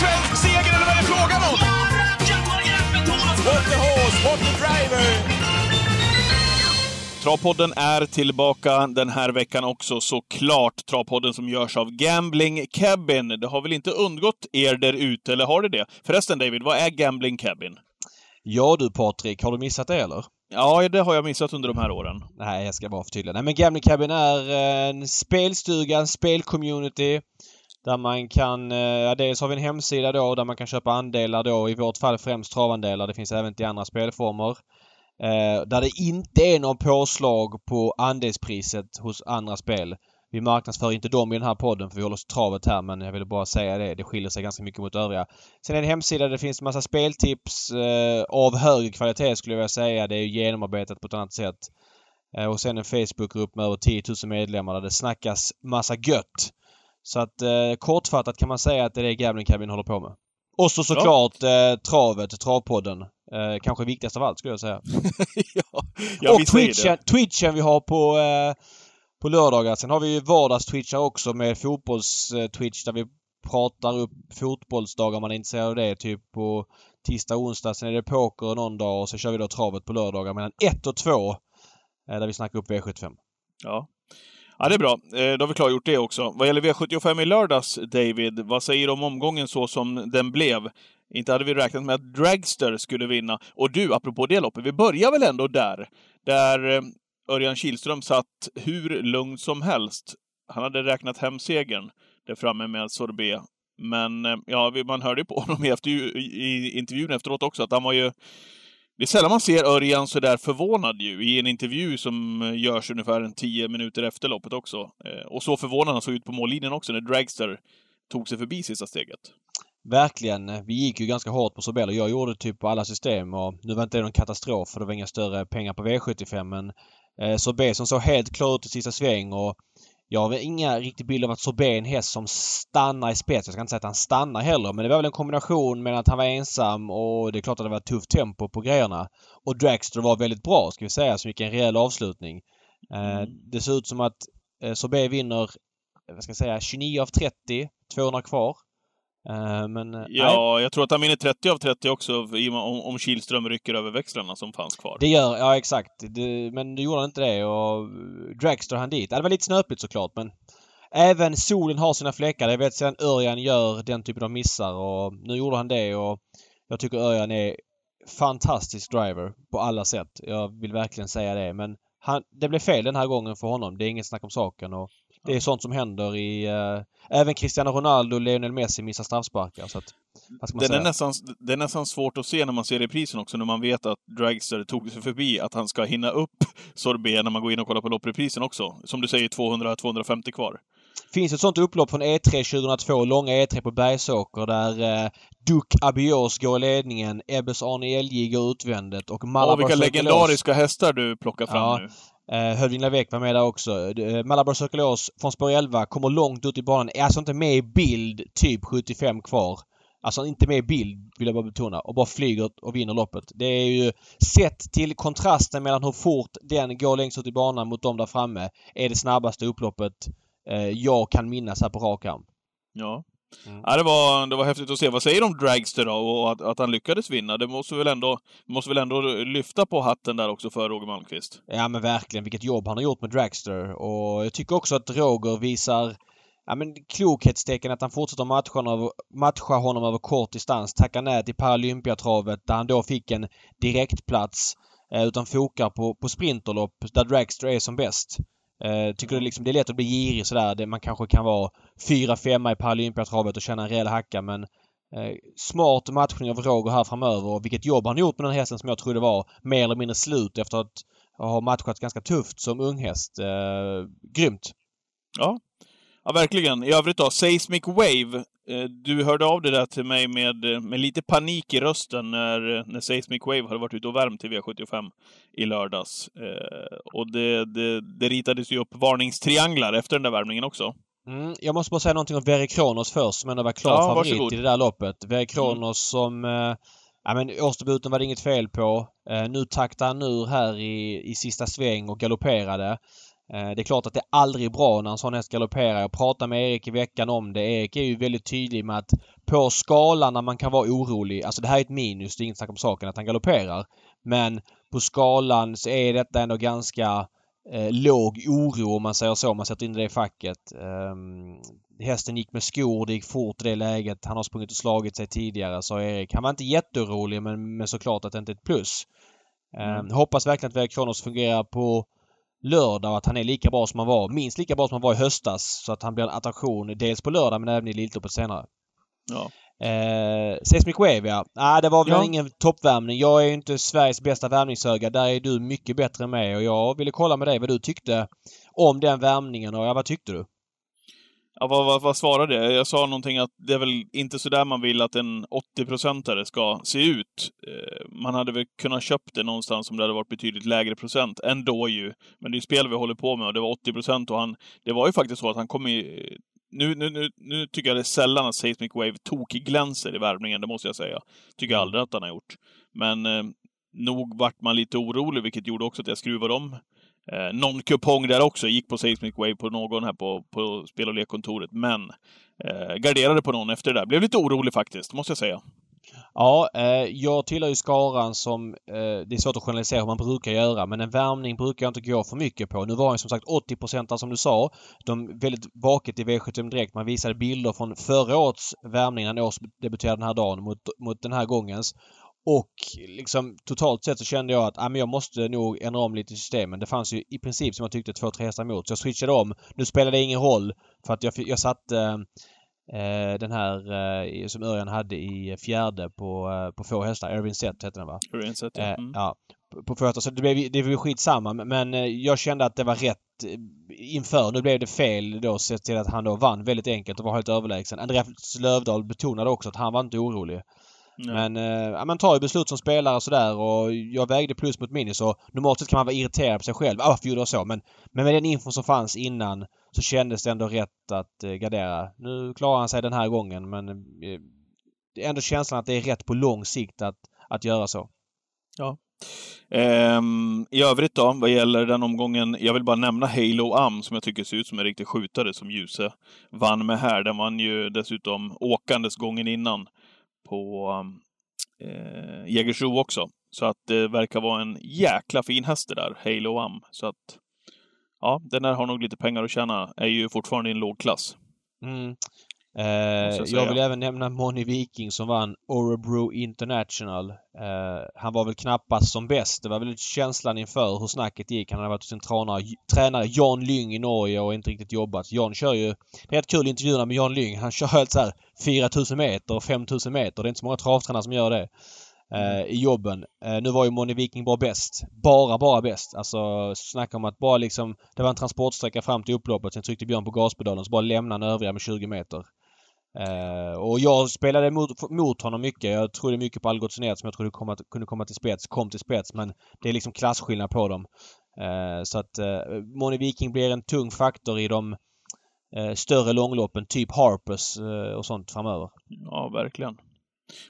svensk seger eller vad är det frågan om? What the horse, what the driver! Travpodden är tillbaka den här veckan också, såklart. Travpodden som görs av Gambling Cabin. Det har väl inte undgått er där ute, eller har det det? Förresten David, vad är Gambling Cabin? Ja du Patrik, har du missat det eller? Ja, det har jag missat under de här åren. Nej, jag ska bara förtydliga. Nej men Gambling Cabin är eh, en spelstuga, en spelcommunity. Där man kan, eh, ja, dels har vi en hemsida då där man kan köpa andelar då, i vårt fall främst travandelar. Det finns även till andra spelformer. Eh, där det inte är någon påslag på andelspriset hos andra spel. Vi marknadsför inte dem i den här podden för vi håller oss travet här men jag ville bara säga det. Det skiljer sig ganska mycket mot övriga. Sen är det en hemsida där det finns massa speltips eh, av hög kvalitet skulle jag vilja säga. Det är genomarbetat på ett annat sätt. Eh, och sen en Facebookgrupp med över 10 000 medlemmar där det snackas massa gött. Så att eh, kortfattat kan man säga att det är det Gambling Cabin håller på med. Och så såklart eh, travet, Travpodden. Eh, kanske viktigast av allt skulle jag säga. ja, ja, och Twitchen, Twitchen vi har på, eh, på lördagar. Sen har vi ju vardags-twitchar också med fotbolls-twitch där vi pratar upp fotbollsdagar om man är intresserad av det. Typ på tisdag och onsdag. Sen är det poker någon dag och så kör vi då travet på lördagar mellan 1 och 2. Eh, där vi snackar upp V75. Ja. Ja, det är bra. Eh, då har vi klargjort det också. Vad gäller V75 i lördags, David, vad säger du om omgången så som den blev? Inte hade vi räknat med att Dragster skulle vinna. Och du, apropå det loppet, vi börjar väl ändå där. Där eh, Örjan Kihlström satt hur lugnt som helst. Han hade räknat hem segern där framme med sorbet. Men eh, ja, man hörde på honom i, efter, i intervjun efteråt också att han var ju det är sällan man ser Örjan så där förvånad ju, i en intervju som eh, görs ungefär en tio minuter efter loppet också. Eh, och så förvånad han såg ut på mållinjen också när Dragster tog sig förbi sista steget. Verkligen. Vi gick ju ganska hårt på Sobel och jag gjorde typ på alla system och nu var inte det någon katastrof för det var inga större pengar på V75 men eh, som såg helt klar ut i sista sväng och jag har inga riktig bild av att Sorbet är en häst som stannar i spets. Jag ska inte säga att han stannar heller men det var väl en kombination med att han var ensam och det är klart att det var tufft tempo på grejerna. Och Dragster var väldigt bra ska vi säga som gick en rejäl avslutning. Eh, mm. Det ser ut som att eh, Sorbet vinner, vad ska jag säga, 29 av 30. 200 kvar. Uh, men, ja, nej. jag tror att han vinner 30 av 30 också om, om Kihlström rycker över växlarna som fanns kvar. Det gör, ja exakt. Det, men du gjorde inte det och Dragster han dit. Det var lite snöpligt såklart men även solen har sina fläckar. Jag vet sedan Örjan gör den typen av missar och nu gjorde han det och jag tycker Örjan är fantastisk driver på alla sätt. Jag vill verkligen säga det men han, det blev fel den här gången för honom. Det är inget snack om saken och det är sånt som händer i... Uh, även Cristiano Ronaldo och Lionel Messi missar straffsparkar. Så att, den är nästan, det är nästan svårt att se när man ser reprisen också, när man vet att Dragster tog sig förbi, att han ska hinna upp Sorbet när man går in och kollar på loppreprisen också. Som du säger, 200-250 kvar. finns ett sånt upplopp från E3 2002, långa E3 på Bergsåker, där eh, Duc Abios går i ledningen, Ebbes Arne Elgi går utvändigt och Malabar Åh, vilka legendariska hästar du plockar fram ja. nu. Eh, Hövding Lavec var med där också. Eh, Malabar Circulos från spår 11 kommer långt ut i banan. Är alltså inte med i bild typ 75 kvar. Alltså inte med i bild vill jag bara betona och bara flyger och vinner loppet. Det är ju sett till kontrasten mellan hur fort den går längst ut i banan mot dem där framme är det snabbaste upploppet eh, jag kan minnas här på rak arm. Ja. Mm. Ja, det, var, det var häftigt att se. Vad säger du om Dragster då, och att, att han lyckades vinna? Det måste väl, ändå, måste väl ändå lyfta på hatten där också för Roger Malmqvist? Ja men verkligen, vilket jobb han har gjort med Dragster. Och jag tycker också att Roger visar ja, men klokhetstecken att han fortsätter matcha honom, matcha honom över kort distans. Tackar nej till Paralympiatravet där han då fick en direktplats. Eh, utan fokar på, på sprinterlopp där Dragster är som bäst. Uh, tycker det, liksom, det är lätt att bli girig sådär. Det, man kanske kan vara fyra, femma i Paralympiatravet och känna en rejäl hacka men uh, smart matchning av Roger här framöver och vilket jobb han gjort med den hästen som jag trodde var mer eller mindre slut efter att ha matchat ganska tufft som unghäst. Uh, grymt! Ja. Ja, verkligen. I övrigt då, Seismic Wave. Du hörde av det där till mig med, med lite panik i rösten när, när Seismic Wave hade varit ute och värmt till V75 i lördags. Och det, det, det ritades ju upp varningstrianglar efter den där värmningen också. Mm, jag måste bara säga någonting om Verre Kronos först som ändå var klar ja, favorit varsågod. i det där loppet. Verre Kronos mm. som... Eh, ja men årsdebuten var det inget fel på. Eh, nu taktade han ur här i, i sista sväng och galopperade. Eh, det är klart att det är aldrig bra när en sån häst galopperar. Jag pratade med Erik i veckan om det. Erik är ju väldigt tydlig med att på skalan när man kan vara orolig, alltså det här är ett minus, det är inget snack om saken att han galopperar. Men på skalan så är detta ändå ganska eh, låg oro om man säger så, om man sätter in det i facket. Um, hästen gick med skor, det gick fort i det läget. Han har sprungit och slagit sig tidigare, sa Erik. Han var inte jätteorolig men, men såklart att det inte är ett plus. Mm. hoppas verkligen att Vera Kronos fungerar på lördag och att han är lika bra som han var. Minst lika bra som han var i höstas. Så att han blir en attraktion dels på lördag men även i Elitloppet senare. Ja. Eh, Seismic Wave ja. Nej, det var väl ja. ingen toppvärmning. Jag är ju inte Sveriges bästa värmningsöga. Där är du mycket bättre än mig och jag ville kolla med dig vad du tyckte om den värmningen och ja, vad tyckte du? Ja, vad, vad, vad svarade jag? Jag sa någonting att det är väl inte så där man vill att en 80-procentare ska se ut. Eh, man hade väl kunnat köpt det någonstans om det hade varit betydligt lägre procent ändå ju. Men det är ju spel vi håller på med och det var 80 procent och han... Det var ju faktiskt så att han kom i... Nu, nu, nu, nu tycker jag det är sällan att Seismic Wave tokglänser i värvningen, det måste jag säga. Tycker jag aldrig att han har gjort. Men eh, nog vart man lite orolig, vilket gjorde också att jag skruvade om Eh, någon kupong där också. Gick på Seismic Wave på någon här på, på spel och lekkontoret. Men eh, garderade på någon efter det där. Blev lite orolig faktiskt, måste jag säga. Ja, eh, jag tillhör ju skaran som... Eh, det är svårt att generalisera hur man brukar göra men en värmning brukar jag inte gå för mycket på. Nu var ju som sagt 80% som du sa. De väldigt vaket i V75 Direkt. Man visade bilder från förra årets värmning när han årsdebuterade den här dagen mot, mot den här gångens. Och liksom totalt sett så kände jag att ah, men jag måste nog ändra om lite i systemen. Det fanns ju i princip som jag tyckte två, tre hästar emot. Så jag switchade om. Nu spelade det ingen roll för att jag, jag satte eh, den här eh, som Örjan hade i fjärde på, eh, på få hästar. Irvin Set hette den va? Irvin Set, ja. Eh, mm. ja. På få hästar. Så det blev, det blev skitsamma. Men eh, jag kände att det var rätt eh, inför. Nu blev det fel då sett till att han då vann väldigt enkelt och var helt överlägsen. Andreas Lövdahl betonade också att han var inte orolig. Men eh, man tar ju beslut som spelare och sådär och jag vägde plus mot minus och normalt sett kan man vara irriterad på sig själv. Ah, varför gjorde jag så? Men, men med den info som fanns innan så kändes det ändå rätt att eh, gardera. Nu klarar han sig den här gången men eh, det är ändå känslan att det är rätt på lång sikt att, att göra så. Ja. Um, I övrigt då, vad gäller den omgången, jag vill bara nämna Halo Am som jag tycker ser ut som en riktig skjutare som Ljuse vann med här. Den vann ju dessutom åkandes gången innan på eh, Jägersro också. Så att det verkar vara en jäkla fin häst det där, Halo Am. Så att ja, den där har nog lite pengar att tjäna. Är ju fortfarande i en låg klass. Mm. Eh, jag, vill även nämna Moni Viking som vann Orebro International. Eh, han var väl knappast som bäst. Det var väl känslan inför hur snacket gick. Han hade varit hos sin tränare, tränare Jan Lyng i Norge och inte riktigt jobbat. Jan kör ju... Det är rätt kul intervjuerna med Jan Lyng. Han kör helt så här 4000 meter och 5000 meter. Det är inte så många travtränare som gör det. Eh, I jobben. Eh, nu var ju Moni Viking bara bäst. Bara, bara bäst. Alltså snacka om att bara liksom... Det var en transportsträcka fram till upploppet. Sen tryckte Björn på gaspedalen så bara lämnade övriga med 20 meter. Uh, och jag spelade mot, mot honom mycket. Jag trodde mycket på Algotssonet som jag trodde komma, kunde komma till spets. Kom till spets men det är liksom klasskillnad på dem. Uh, så att uh, Moni Viking blir en tung faktor i de större långloppen, typ Harpers och sånt framöver. Ja, verkligen.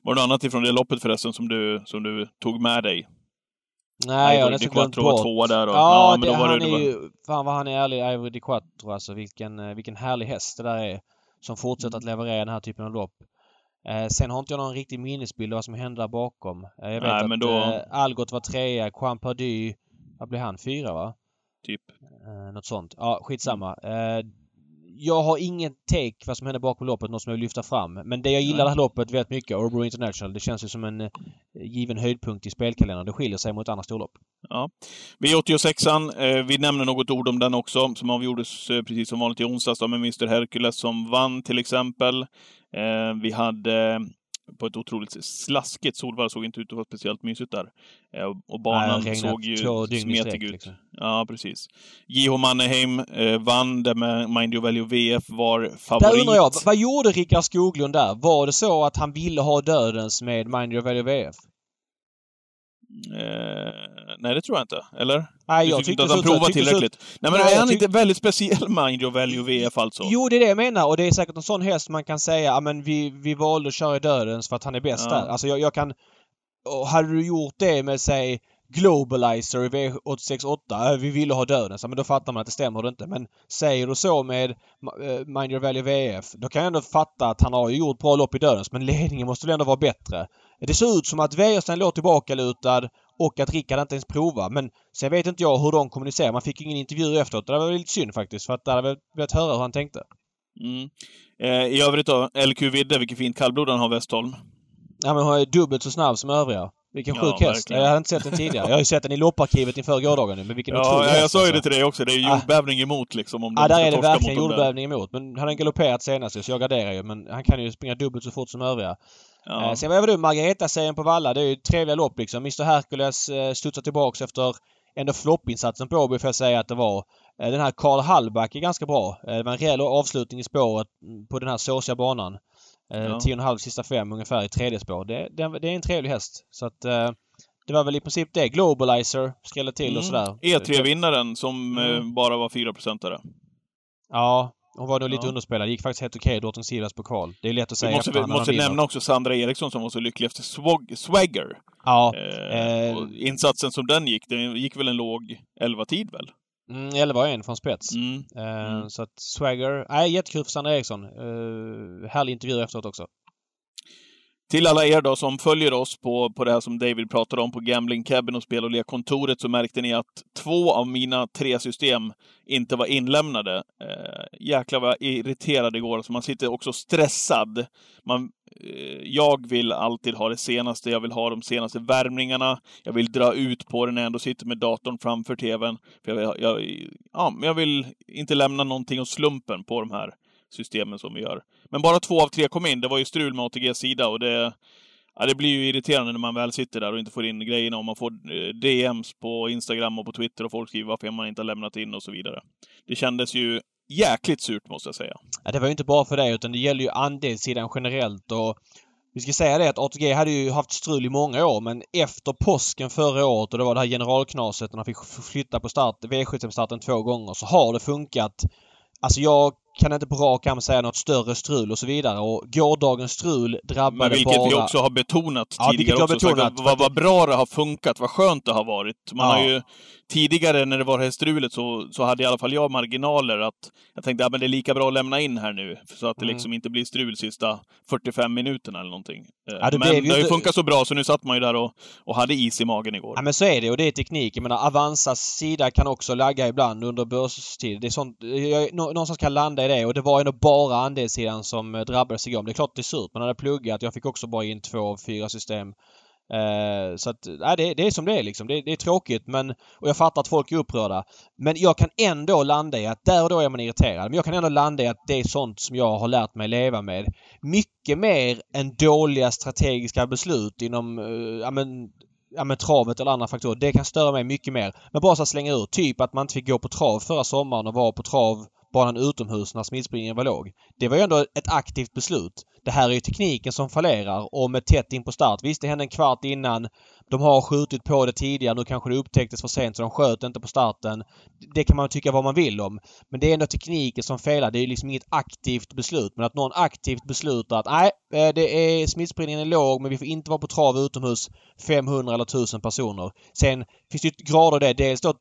Var det något annat ifrån det loppet förresten som du, som du tog med dig? Nej, jag har nästan glömt bort. tvåa där och, ja, ja men det, då var han det, var... är ju... Fan vad han är ärlig, Ivory Di Quattro alltså. Vilken, vilken härlig häst det där är som fortsätter att mm. leverera den här typen av lopp. Eh, sen har inte jag någon riktig minnesbild av vad som hände där bakom. Eh, jag vet Nej, att då... eh, Algot var trea, Juan Pardy, vad blev han? Fyra va? Typ. Eh, något sånt. Ja, skitsamma. Eh, jag har ingen take vad som hände bakom loppet, något som jag vill lyfta fram. Men det jag gillar det här loppet väldigt mycket, Orebro International, det känns ju som en eh, given höjdpunkt i spelkalendern. Det skiljer sig mot andra storlopp. Ja. V86an, eh, vi nämner något ord om den också, som avgjordes eh, precis som vanligt i onsdags med Mr Hercules som vann till exempel. Vi hade på ett otroligt slaskigt. Solvalla såg inte ut att vara speciellt mysigt där. Eh, och banan Nej, såg ju smetig ut. Liksom. Ja, precis. J.H. Mannerheim eh, vann det med Mind Your Value VF, var favorit. Där undrar jag, vad gjorde Rickard Skoglund där? Var det så att han ville ha dödens med Mind Your Value VF? Eh, nej, det tror jag inte. Eller? Nej, jag tyckte inte att han provade tillräckligt. Så... Nej, men nej, är han tyck... inte väldigt speciell Mind Your Value VF alltså? Jo, det är det jag menar. Och det är säkert en sån häst man kan säga, ja men vi, vi valde att köra i dödens för att han är bäst ja. där. Alltså jag, jag kan... Och hade du gjort det med, säg, Globalizer i V868. Äh, vi ville ha döden. Så, men då fattar man att det stämmer inte. Men säger du så med uh, Mind Your Valley VF. Då kan jag ändå fatta att han har gjort bra lopp i dödens. Men ledningen måste väl ändå vara bättre. Det ser ut som att Wäjersten låg tillbakalutad och att Rickard inte ens provar. Men sen vet inte jag hur de kommunicerar. Man fick ingen intervju efteråt. Det var lite synd faktiskt. För att där hade jag velat höra hur han tänkte. Mm. Eh, I övrigt då, LQ Vidde, vilket fint kallblod han har, Westholm. Ja men hon är dubbelt så snabb som övriga. Vilken Ja, sjuk häst. verkligen. Jag hade inte sett den tidigare. Jag har ju sett den i lopparkivet inför gårdagen nu. Men vilken Ja, ja, jag häst, sa ju alltså. det till dig också. Det är Ah. jordbävning emot liksom. Om Ja, där är det verkligen jordbävning emot. Men han har galopperat senast så jag garderar ju. Men han kan ju springa dubbelt så fort som övriga. Ja. Eh, sen var det Margareta-serien på Valla. Det är ju trevliga lopp liksom. Mr Hercules eh, studsar tillbaks efter ändå floppinsatsen på Åby får jag säga att det var. Eh, den här Karl Hallback är ganska bra. Eh, det var en rejäl avslutning i spåret på den här såsiga banan. Eh, Ja. 10,5 sista fem ungefär i tredje spår. Det, det, det är en trevlig häst. Så att eh, det var väl i princip det. Globalizer skrällde till och Mm. sådär. E3-vinnaren som Mm. eh, bara var 4-procentare. Ja, hon var nog lite Ja. underspelad. Gick faktiskt helt okej, Drottning Silvias pokal. Det är lätt att Vi säga måste, vi när man måste nämna också Sandra Eriksson som var så lycklig efter Swag, Swagger. Ja. Eh, eh, och insatsen som den gick, den gick väl en låg 11-tid väl? Mm, 11 och 1 från spets. Mm. Eh, Mm. Så att Swagger... Nej, jättekul för Sandra Eriksson. Uh, härlig intervju efteråt också. Till alla er då som följer oss på, på det här som David pratade om på Gambling Cabin och Spel och lekkontoret så märkte ni att två av mina tre system inte var inlämnade. Eh, jäklar vad jag irriterad igår. Så man sitter också stressad. Man, eh, jag vill alltid ha det senaste. Jag vill ha de senaste värmningarna. Jag vill dra ut på den när jag ändå sitter med datorn framför TVn. För jag, jag, ja, jag vill inte lämna någonting åt slumpen på de här systemen som vi gör. Men bara två av tre kom in. Det var ju strul med ATGs sida och det, ja, det blir ju irriterande när man väl sitter där och inte får in grejerna och man får eh, DMs på Instagram och på Twitter och folk skriver varför man inte har lämnat in och så vidare. Det kändes ju jäkligt surt måste jag säga. Ja, det var ju inte bara för dig, utan det gäller ju andelssidan generellt och vi ska säga det att ATG hade ju haft strul i många år men efter påsken förra året och det var det här generalknaset när han fick flytta på start, V75-starten två gånger så har det funkat. Alltså jag kan inte på rak arm säga något större strul och så vidare och gårdagens strul drabbade Men vilket bara... vi också har betonat Ja, vilket tidigare jag har också. sagt betonat, att vad, vad bra det har funkat, vad skönt det har varit. Man Ja. har ju tidigare när det var det här strulet så, så hade i alla fall jag marginaler att jag tänkte att ja, men det är lika bra att lämna in här nu. Så att det Mm. liksom inte blir strul sista 45 minuterna eller någonting. Eh, Ja, det men det har ju funkat så bra så nu satt man ju där och, och hade is i magen igår. Ja men så är det och det är teknik. Jag menar Avanzas sida kan också lagga ibland under börstid. Det är sånt, jag, nå- någonstans kan landa i det och det var ändå bara andelssidan som eh, drabbades igår. Men det är klart det är surt. Man hade pluggat. Jag fick också bara in två av fyra system. Eh, så att, nej, det, det är som det är liksom. Det, det är tråkigt men... Och jag fattar att folk är upprörda. Men jag kan ändå landa i att där och då är man irriterad. Men jag kan ändå landa i att det är sånt som jag har lärt mig leva med. Mycket mer än dåliga strategiska beslut inom, eh, ja men ja, men travet eller andra faktorer. Det kan störa mig mycket mer. Men bara så att slänga ur. Typ att man inte fick gå på trav förra sommaren och vara på travbanan utomhus när smittspridningen var låg. Det var ju ändå ett aktivt beslut. Det här är ju tekniken som fallerar och med tätt in på start. Visst, det hände en kvart innan. De har skjutit på det tidigare. Nu kanske det upptäcktes för sent så de sköt inte på starten. Det kan man tycka vad man vill om. Men det är ändå tekniken som felar. Det är ju liksom inget aktivt beslut. Men att någon aktivt beslutar att nej, eh, det är smittspridningen är låg men vi får inte vara på trav utomhus 500 eller 1000 personer. Sen finns det ju grader det. Dels då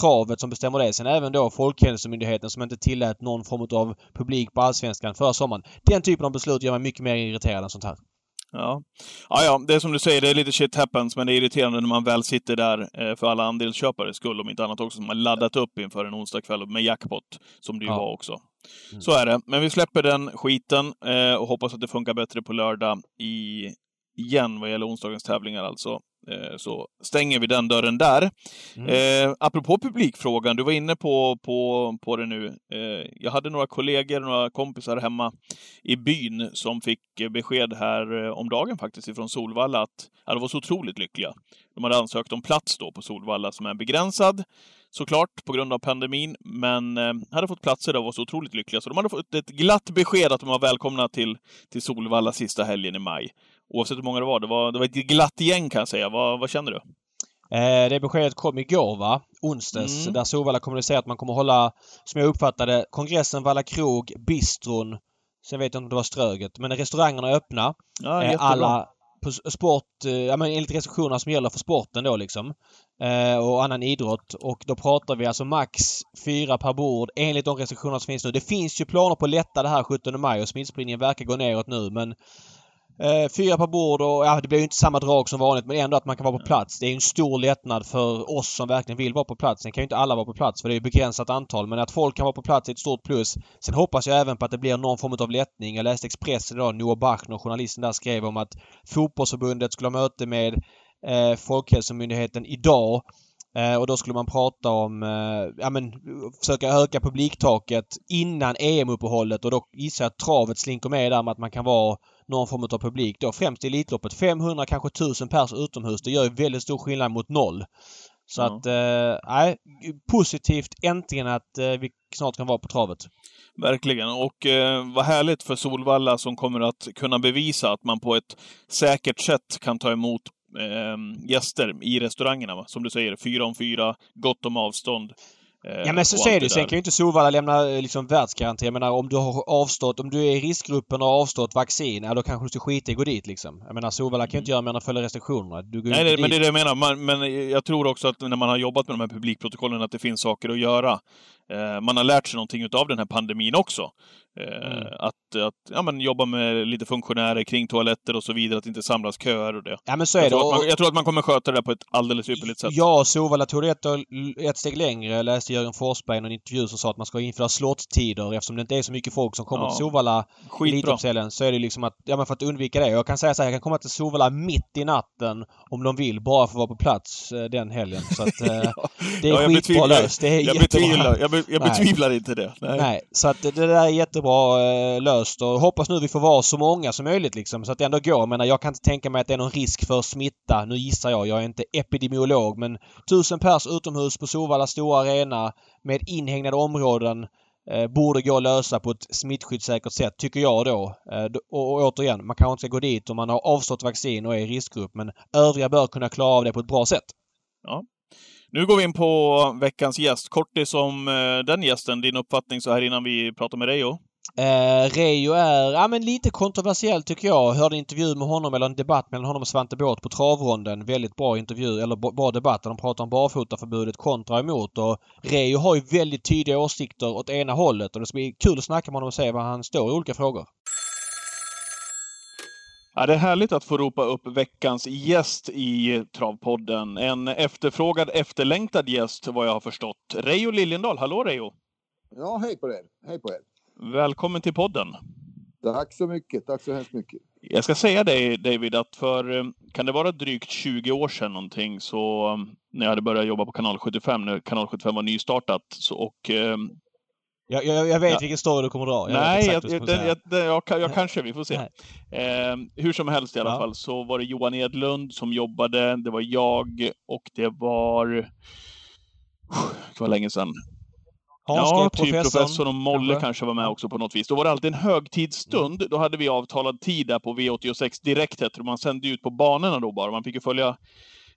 travet som bestämmer det. Sen även då Folkhälsomyndigheten som inte tillät någon form av publik på Allsvenskan förra sommaren. Den typen av beslut gör mig mycket mer irriterad än sånt här. Ja. ja, ja, det är som du säger, det är lite shit happens, men det är irriterande när man väl sitter där eh, för alla andelsköpares skull, om inte annat också, som har laddat upp inför en onsdagkväll med jackpot, som det ju Ja. var också. Mm. Så är det. Men vi släpper den skiten eh, och hoppas att det funkar bättre på lördag i, igen vad gäller onsdagens tävlingar alltså. Eh, så stänger vi den dörren där. Mm. Eh, apropå publikfrågan, du var inne på, på, på det nu. Eh, jag hade några kollegor, några kompisar hemma i byn som fick besked här eh, om dagen faktiskt ifrån Solvalla att ja, de var så otroligt lyckliga. De hade ansökt om plats då på Solvalla som är begränsad såklart på grund av pandemin, men eh, hade fått platser där och var så otroligt lyckliga. Så de hade fått ett glatt besked att de var välkomna till, till Solvalla sista helgen i maj. Oavsett hur många det var. Det var, det var ett glatt gäng kan jag säga. Vad, vad känner du? Eh, det beskedet kom igår va? Onsdags. Mm. Där Solvalla kommunicerade att man kommer hålla, som jag uppfattade, kongressen, Valla krog, bistron. Sen vet jag inte om det var Ströget. Men restaurangerna är öppna. Ja, Eh, alla, på sport, eh, ja men enligt restriktionerna som gäller för sporten då liksom. Eh, och annan idrott. Och då pratar vi alltså max fyra per bord enligt de restriktioner som finns nu. Det finns ju planer på att lätta det här 17 maj och smittspridningen verkar gå neråt nu men fyra på bord och ja, det blir ju inte samma drag som vanligt men ändå att man kan vara på plats. Det är en stor lättnad för oss som verkligen vill vara på plats. Sen kan ju inte alla vara på plats för det är ett begränsat antal men att folk kan vara på plats är ett stort plus. Sen hoppas jag även på att det blir någon form av lättning. Jag läste Expressen idag, Noah Bachner, journalisten där, skrev om att fotbollsförbundet skulle ha möte med eh, Folkhälsomyndigheten idag Eh, och då skulle man prata om, eh, ja men försöka öka publiktaket innan EM-uppehållet och då gissar jag att travet slinker med där med att man kan vara någon form av publik då. Främst i Elitloppet. 500 kanske 1000 pers utomhus. Det gör ju väldigt stor skillnad mot noll. Så mm. att, eh, nej, eh, positivt äntligen att eh, vi snart kan vara på travet. Verkligen. Och eh, vad härligt för Solvalla som kommer att kunna bevisa att man på ett säkert sätt kan ta emot eh, gäster i restaurangerna. Va? Som du säger, fyra om fyra, gott om avstånd. Eh, ja men så ser du. Sen kan ju inte Solvalla lämna eh, liksom världsgaranti. Jag menar om du har avstått, om du är i riskgruppen och har avstått vaccin, ja då kanske du ska skita i att gå dit liksom. Jag menar Solvalla kan ju inte göra mer än att följa restriktionerna. Du går Nej, det, men det är det jag menar. Man, men jag tror också att när man har jobbat med de här publikprotokollen att det finns saker att göra. Eh, man har lärt sig någonting av den här pandemin också. Eh, mm. Att, att ja, men jobba med lite funktionärer kring toaletter och så vidare, att inte samlas köer och det. Ja, men så är jag det. Tror man, jag tror att man kommer sköta det där på ett alldeles ypperligt sätt. Ja, Solvalla tog det ett, ett steg längre. Jag läste Jörgen Forsberg i en intervju som sa att man ska införa slotttider eftersom det inte är så mycket folk som kommer ja. till Solvalla Elitloppshelgen så är det liksom att, ja men för att undvika det. Jag kan säga så här, jag kan komma till Solvalla mitt i natten om de vill, bara för att vara på plats eh, den helgen. Så att, eh, ja. det är ja, skitbra löst. Det är jag jättebra. Betvivlar, jag, be, jag betvivlar inte det. Nej. Nej. så att det där är jättebra eh, löst och hoppas nu vi får vara så många som möjligt liksom så att det ändå går. Men jag kan inte tänka mig att det är någon risk för smitta. Nu gissar jag, jag är inte epidemiolog men tusen pers utomhus på Solvalla stora arena med inhägnade områden eh, borde gå att lösa på ett smittskyddssäkert sätt, tycker jag då. Eh, och, och återigen, man kanske inte ska gå dit om man har avstått vaccin och är i riskgrupp men övriga bör kunna klara av det på ett bra sätt. Ja. Nu går vi in på veckans gäst. Kortis om eh, den gästen, din uppfattning så här innan vi pratar med dig, och? Eh, Reijo är ja, men lite kontroversiell tycker jag. Hörde en intervju med honom, eller en debatt mellan honom och Svante Båth på travronden. Väldigt bra intervju, eller bra debatt. De pratar om barfotaförbudet kontra emot. Och Reijo har ju väldigt tydliga åsikter åt ena hållet och det ska bli kul att snacka med honom och se var han står i olika frågor. Ja, det är härligt att få ropa upp veckans gäst i Travpodden. En efterfrågad, efterlängtad gäst vad jag har förstått. Reijo Liljendahl. Hallå Reijo! Ja, hej på er! Hej på er! Välkommen till podden. Tack så mycket. Tack så hemskt mycket. Jag ska säga dig David att för, eh, kan det vara drygt 20 år sedan någonting, så eh, när jag hade börjat jobba på kanal 75, när kanal 75 var nystartat, så, och eh, jag, jag, jag, vet ja. vilken story du kommer dra. Jag Nej, jag, den, jag, jag, kanske, vi får se. Eh, hur som helst i alla ja. fall så var det Johan Edlund som jobbade, det var jag och det var... Det var länge sedan. Ja, typ professorn och Molle kanske. kanske var med också på något vis. Då var det alltid en högtidsstund. Mm. Då hade vi avtalad tid där på V86 direkt, hette Man sände ut på banorna då bara. Man fick ju följa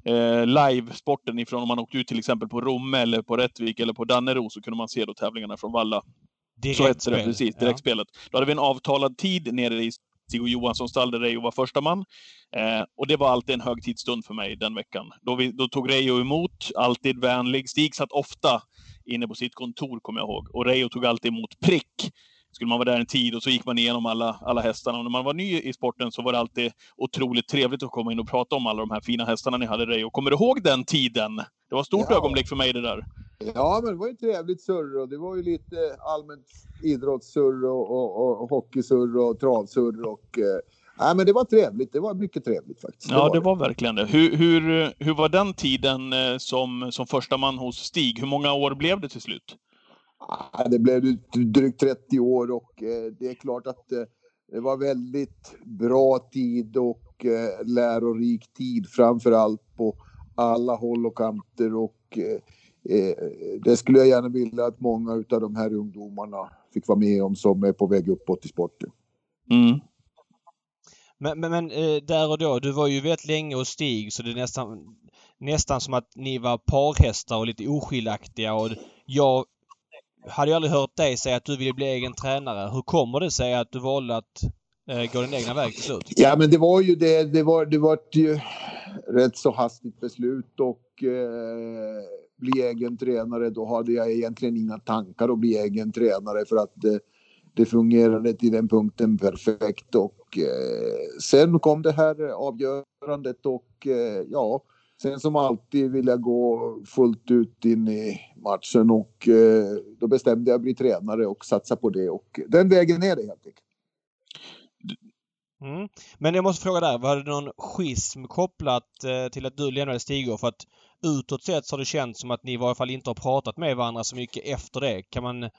eh, live-sporten ifrån om man åkte ut till exempel på Romme eller på Rättvik eller på Dannero så kunde man se då tävlingarna från Valla. Direkt så hette det, precis. Direktspelet. Ja. Då hade vi en avtalad tid nere i Stig Johanssons stall där Reijo var första man. Eh, och det var alltid en högtidsstund för mig den veckan. Då, vi, då tog Reijo emot, alltid vänlig. Stig satt ofta inne på sitt kontor, kommer jag ihåg. Och Reijo tog alltid emot prick. Skulle man vara där en tid och så gick man igenom alla, alla hästarna. Och när man var ny i sporten så var det alltid otroligt trevligt att komma in och prata om alla de här fina hästarna ni hade, Reijo. Kommer du ihåg den tiden? Det var ett stort ja. ögonblick för mig det där. Ja, men det var ju trevligt surr och det var ju lite allmänt idrottssurr och, och, och hockeysurr och travsurr och eh, Nej, men det var trevligt. Det var mycket trevligt faktiskt. Det ja, var det var verkligen det. Hur, hur, hur var den tiden eh, som, som första man hos Stig? Hur många år blev det till slut? Det blev drygt 30 år och eh, det är klart att eh, det var väldigt bra tid och lärorik tid framför allt på alla håll och kanter och det skulle jag gärna vilja att många av de här ungdomarna fick vara med om som är på väg uppåt i sporten. Mm. Men, men, men eh, där och då, du var ju väldigt länge hos Stig så det är nästan, nästan som att ni var parhästar och lite oskiljaktiga och jag hade ju aldrig hört dig säga att du ville bli egen tränare. Hur kommer det sig att du valde att eh, gå din egna väg till slut? Ja, men det var ju det. Det var, det var ju rätt så hastigt beslut och eh, bli egen tränare. Då hade jag egentligen inga tankar att bli egen tränare för att eh, det fungerade till den punkten perfekt och eh, sen kom det här avgörandet och eh, ja, sen som alltid vill jag gå fullt ut in i matchen och eh, då bestämde jag bli tränare och satsa på det och den vägen är det helt enkelt. Mm. Men jag måste fråga där, var det någon schism kopplat eh, till att du lämnade Stigå? För att utåt sett så har det känts som att ni i varje fall inte har pratat med varandra så mycket efter det. Kan man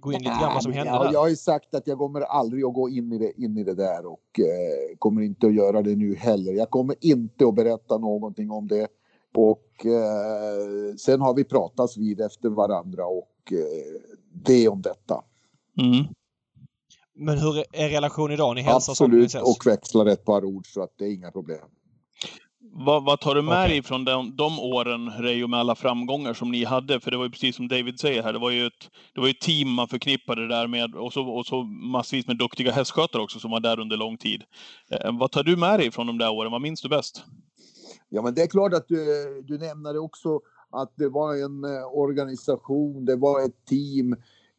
gå in lite grann vad som hände ja, där? Jag har ju sagt att jag kommer aldrig att gå in i det, in i det där och eh, kommer inte att göra det nu heller. Jag kommer inte att berätta någonting om det. Och eh, sen har vi pratats vid efter varandra och eh, det om detta. Mm. Men hur är relationen idag? Ni hälsar Absolut och växlar ett par ord så att det är inga problem. Vad, vad tar du med Okej. dig från de, de åren, Reijo, med alla framgångar som ni hade? För det var ju precis som David säger här, det var ju ett, det var ett team man förknippade det där med och så, och så massvis med duktiga hästskötare också som var där under lång tid. Eh, vad tar du med dig från de där åren? Vad minns du bäst? Ja, men det är klart att du, du nämnde också att det var en eh, organisation, det var ett team.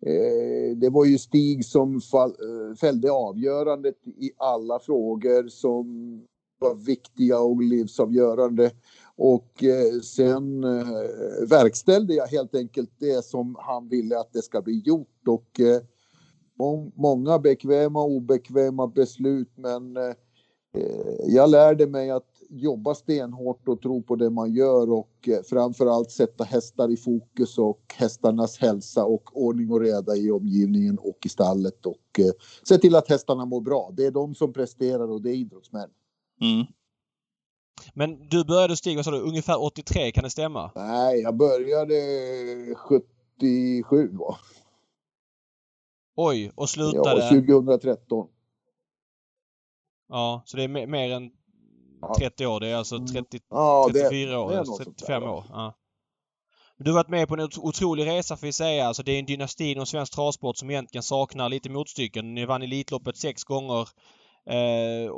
Eh, det var ju Stig som fall, eh, fällde avgörandet i alla frågor som var viktiga och livsavgörande. Och eh, sen eh, verkställde jag helt enkelt det som han ville att det ska bli gjort. Och eh, må- många bekväma och obekväma beslut men eh, eh, jag lärde mig att jobba stenhårt och tro på det man gör och eh, framförallt sätta hästar i fokus och hästarnas hälsa och ordning och reda i omgivningen och i stallet och se till att hästarna mår bra. Det är de som presterar och det är idrottsmän. Mm. Men du började Stig, vad sa du, ungefär 83, kan det stämma? Nej, jag började 77 va? Oj, och slutade... Ja, 2013. Ja, så det är me- mer än Ja. 30 år. Det är alltså Mm. 30, Ja, det, 34 år, det något sånt 35 där, år. Ja. Du har varit med på en ot- otrolig resa får vi säga. Alltså det är en dynasti inom svensk travsport som egentligen saknar lite motstycken. Ni vann Elitloppet sex gånger. Eh,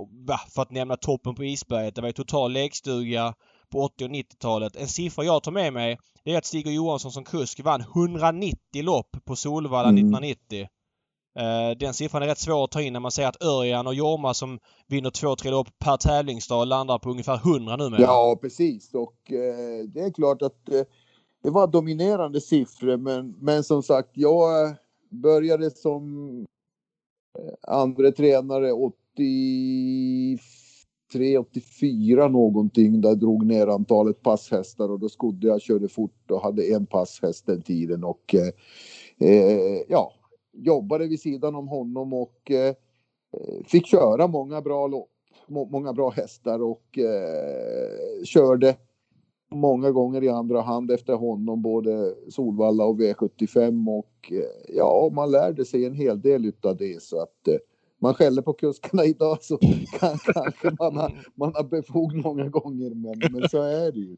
för att nämna toppen på isberget. Det var ju total lekstuga på 80 och 90-talet. En siffra jag tar med mig det är att Stig Johansson som kusk vann 190 lopp på Solvalla Mm. 1990. Eh, Den siffran är rätt svår att ta in när man säger att Örjan och Jorma som vinner två, tre lopp per tävlingsdag landar på ungefär 100 numera. Ja, precis. Och eh, det är klart att eh, det var dominerande siffror, men, men som sagt, jag eh, började som eh, andra tränare 83, 84 någonting. Där jag drog ner antalet passhästar och då skodde jag, körde fort och hade en passhäst den tiden och eh, eh ja, jobbade vid sidan om honom och eh, fick köra många bra lopp många bra hästar och eh, körde många gånger i andra hand efter honom, både Solvalla och V75 och eh, ja, man lärde sig en hel del utav det så att eh, man skäller på kuskarna idag så kan, kanske man har, man har befog många gånger men, men så är det ju.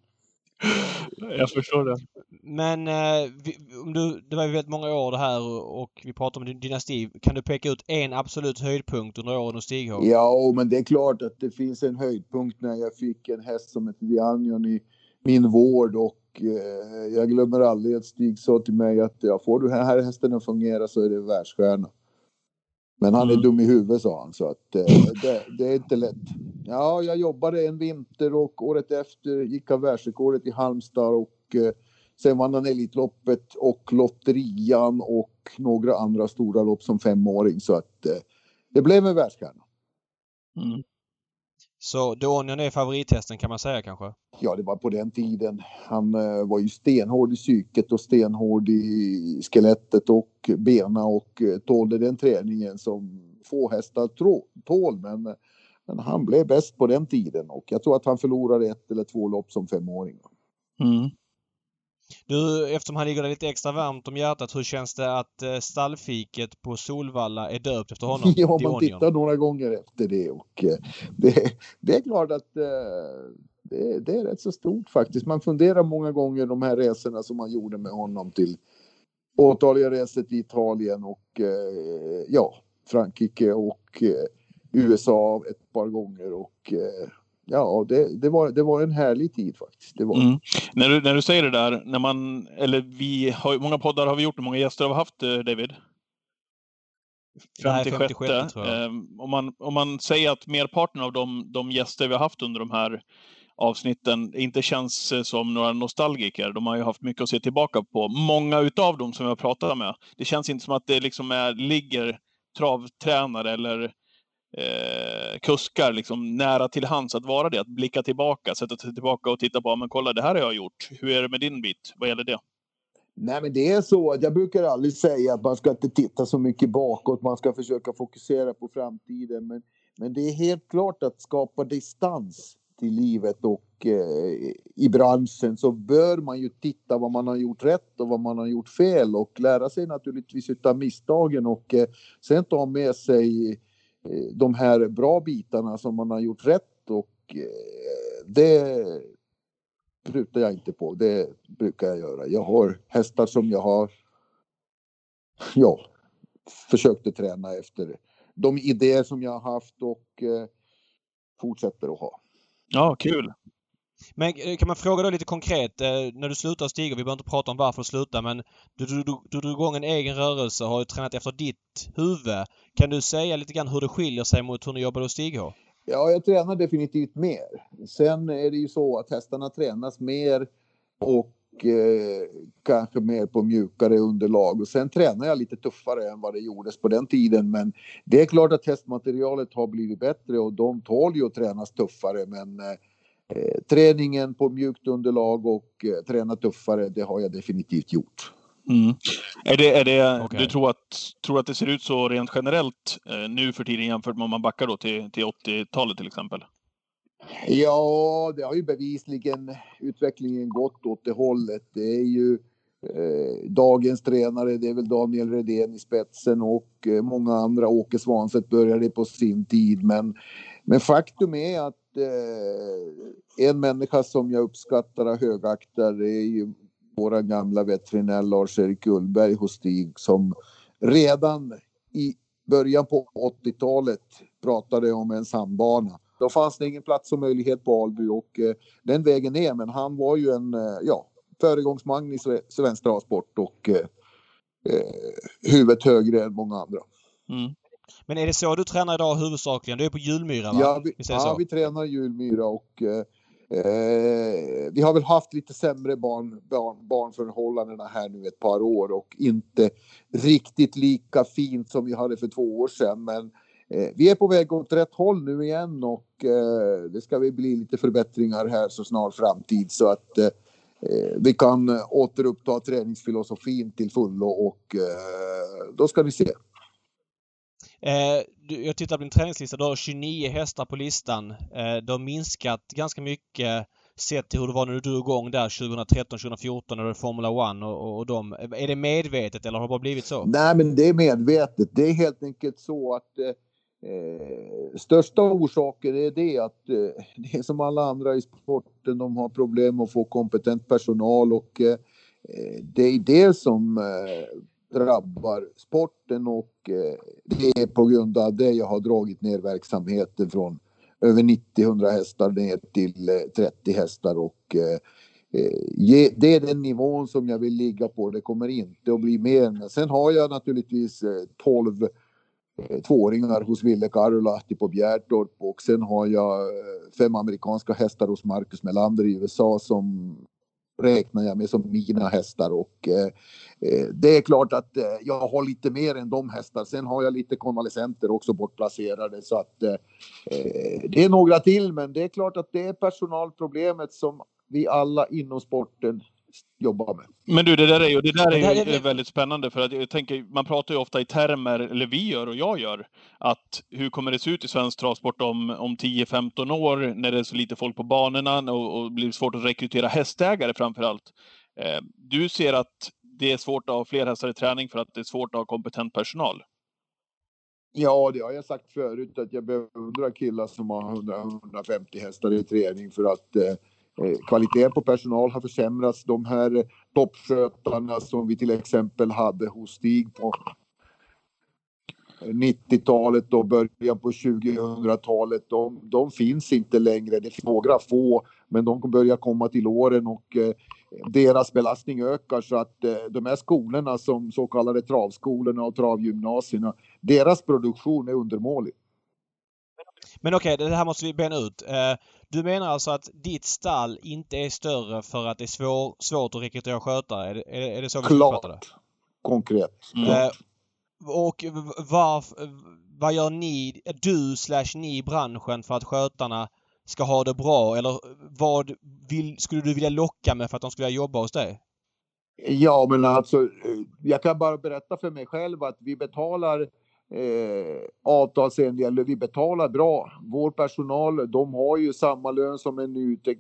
Jag förstår det. Men eh, vi, du, det var ju väldigt många år det här och, vi pratar om din dynasti. Kan du peka ut en absolut höjdpunkt under åren hos Stig H? Ja, men det är klart att det finns en höjdpunkt när jag fick en häst som heter Dianion i min vård och eh, jag glömmer aldrig att Stig sa till mig att ja, får du den här hästen att fungera så är det världsstjärna. Men han är Mm. dum i huvudet sa han så att eh, det, det är inte lätt. Ja, jag jobbade en vinter och året efter gick han världsrekordet i Halmstad och eh, sen vann han Elitloppet och Lotterian och några andra stora lopp som femåring så att eh, det blev en världsstjärna. Mm. Så Donion är favorithästen kan man säga kanske? Ja, det var på den tiden. Han eh, var ju stenhård i psyket och stenhård i skelettet och bena och eh, tålde den träningen som få hästar tål. Men, men han blev bäst på den tiden och jag tror att han förlorade ett eller två lopp som femåring. Mm. Du, eftersom han ligger dig lite extra varmt om hjärtat, hur känns det att eh, stallfiket på Solvalla är döpt efter honom? Ja, man tittar några gånger efter det och eh, det, det är klart att eh, det, det är rätt så stort faktiskt. Man funderar många gånger de här resorna som man gjorde med honom till åtaliga resor till Italien och ja, Frankrike och USA ett par gånger och ja, det, det, var, det var en härlig tid faktiskt. Det var. Mm. När, du, när du säger det där, när man, eller vi har, många poddar har vi gjort, hur många gäster har vi haft eh, David? Nej, 56. 56 tror jag. Eh, om, man, om man säger att merparten av de, de gäster vi har haft under de här avsnitten inte känns eh, som några nostalgiker. De har ju haft mycket att se tillbaka på. Många utav dem som jag pratat med. Det känns inte som att det liksom är, ligger travtränare eller eh, kuskar liksom nära till hands att vara det. Att blicka tillbaka, sätta sig tillbaka och titta på, men kolla det här har jag gjort. Hur är det med din bit? Vad gäller det? Nej, men det är så att jag brukar aldrig säga att man ska inte titta så mycket bakåt. Man ska försöka fokusera på framtiden. Men, men det är helt klart att skapa distans till livet och eh, i branschen så bör man ju titta vad man har gjort rätt och vad man har gjort fel och lära sig naturligtvis utav misstagen och eh, sen ta med sig eh, Eh, de här bra bitarna som man har gjort rätt och eh, det prutar jag inte på. Det brukar jag göra. Jag har hästar som jag har ja, försökte träna efter de idéer som jag har haft och eh, fortsätter att ha. Ja, kul. Men eh, kan man fråga då lite konkret, eh, när du slutar stiga, vi behöver inte prata om varför du slutar, men du, du, du, du drog igång en egen rörelse och har ju tränat efter ditt huvud. Kan du säga lite grann hur det skiljer sig mot hur ni jobbade hos Stig-H? Ja, jag tränar definitivt mer. Sen är det ju så att hästarna tränas mer och eh, kanske mer på mjukare underlag. Och sen tränar jag lite tuffare än vad det gjordes på den tiden. Men det är klart att hästmaterialet har blivit bättre och de tål ju att tränas tuffare. Men eh, träningen på mjukt underlag och eh, träna tuffare, det har jag definitivt gjort. Mm. Är det, är det, Okej. Du tror att, tror att det ser ut så rent generellt eh, nu för tiden jämfört med om man backar då till, till 80-talet till exempel? Ja, det har ju bevisligen utvecklingen gått åt det hållet. Det är ju eh, dagens tränare, det är väl Daniel Redén i spetsen och eh, många andra. Åke Svanstedt började på sin tid, men, men faktum är att eh, en människa som jag uppskattar och högaktar är ju vår gamla veterinär Lars-Erik Ullberg hos Stig som redan i början på 80-talet pratade om en sandbana. Då fanns det ingen plats och möjlighet på Alby och eh, den vägen är. Men han var ju en eh, ja, föregångsman i svensk travsport och eh, eh, huvudet högre än många andra. Mm. Men är det så du tränar idag huvudsakligen? Du är på Hjulmyra va? Ja, vi, det ja, vi tränar julmyra och eh, eh, vi har väl haft lite sämre barn, barn, barnförhållandena här nu ett par år och inte riktigt lika fint som vi hade för två år sedan. Men eh, vi är på väg åt rätt håll nu igen och eh, det ska väl bli lite förbättringar här så snar framtid så att eh, eh, vi kan återuppta träningsfilosofin till fullo och då ska vi se. Eh, jag tittar på din träningslista. Du har 29 hästar på listan. Eh, du har minskat ganska mycket sett till hur det var när du drog igång där 2013, 2014 när du var Formula One och, och, och dem. Är det medvetet eller har det bara blivit så? Nej, men det är medvetet. Det är helt enkelt så att eh, eh största orsaken är det att eh, det är som alla andra i sporten, de har problem att få kompetent personal och eh, eh, det är det som eh, drabbar sporten och eh, det är på grund av det jag har dragit ner verksamheten från över 90-100 hästar ner till eh, 30 hästar och eh, Det är den nivån som jag vill ligga på. Det kommer inte att bli mer. Sen har jag naturligtvis 12 tvååringar hos Ville Karulahti på Bjärtorp och sen har jag fem amerikanska hästar hos Marcus Melander i USA som räknar jag med som mina hästar och eh, eh, det är klart att eh, jag har lite mer än de hästar. Sen har jag lite konvalescenter också bortplacerade så att eh, eh det är några till men det är klart att det är personalproblemet som vi alla inom sporten jobbar med. Men du, det där är ju, det där är ju väl- väldigt spännande för att jag tänker, man pratar ju ofta i termer, eller vi gör och jag gör, att hur kommer det se ut i svensk travsport om, om 10-15 år när det är så lite folk på banorna och, och blir svårt att rekrytera hästägare framför allt. Eh, du ser att det är svårt att ha fler hästar i träning för att det är svårt att ha kompetent personal. Ja, det har jag sagt förut att jag beundrar killar som har 100-150 hästar i träning för att eh, Eh, kvaliteten på personal har försämrats. De här toppskötarna som vi till exempel hade hos Stig på 90-talet och början på 2000-talet, de, de, finns inte längre. Det är några få, men de börjar komma till åren och eh, deras belastning ökar så att eh, de här skolorna som så kallade travskolorna och travgymnasierna, deras produktion är undermålig. Men okej, okay, det här måste vi bena ut. Eh, du menar alltså att ditt stall inte är större för att det är svår, svårt att rekrytera skötare? Är det, är det så vi Klart. det? Konkret. Mm. Eh, och vad, vad gör ni, du slash ni i branschen för att skötarna ska ha det bra? Eller vad vill, skulle du vilja locka med för att de skulle vilja jobba hos dig? Ja, men alltså, jag kan bara berätta för mig själv att vi betalar eh, avtalsenliga, vi betalar bra. Vår personal, de har ju samma lön som en ute,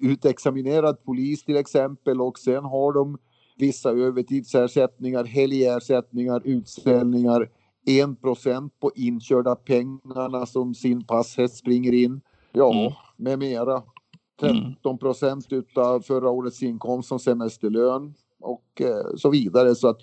utexaminerad polis till exempel och sen har de vissa övertidsersättningar, helgersättningar, utställningar, 1% på inkörda pengarna som sin passhäst springer in. Ja, mm. med mera. 13 procent utav förra årets inkomst som semesterlön och eh, så vidare. Så att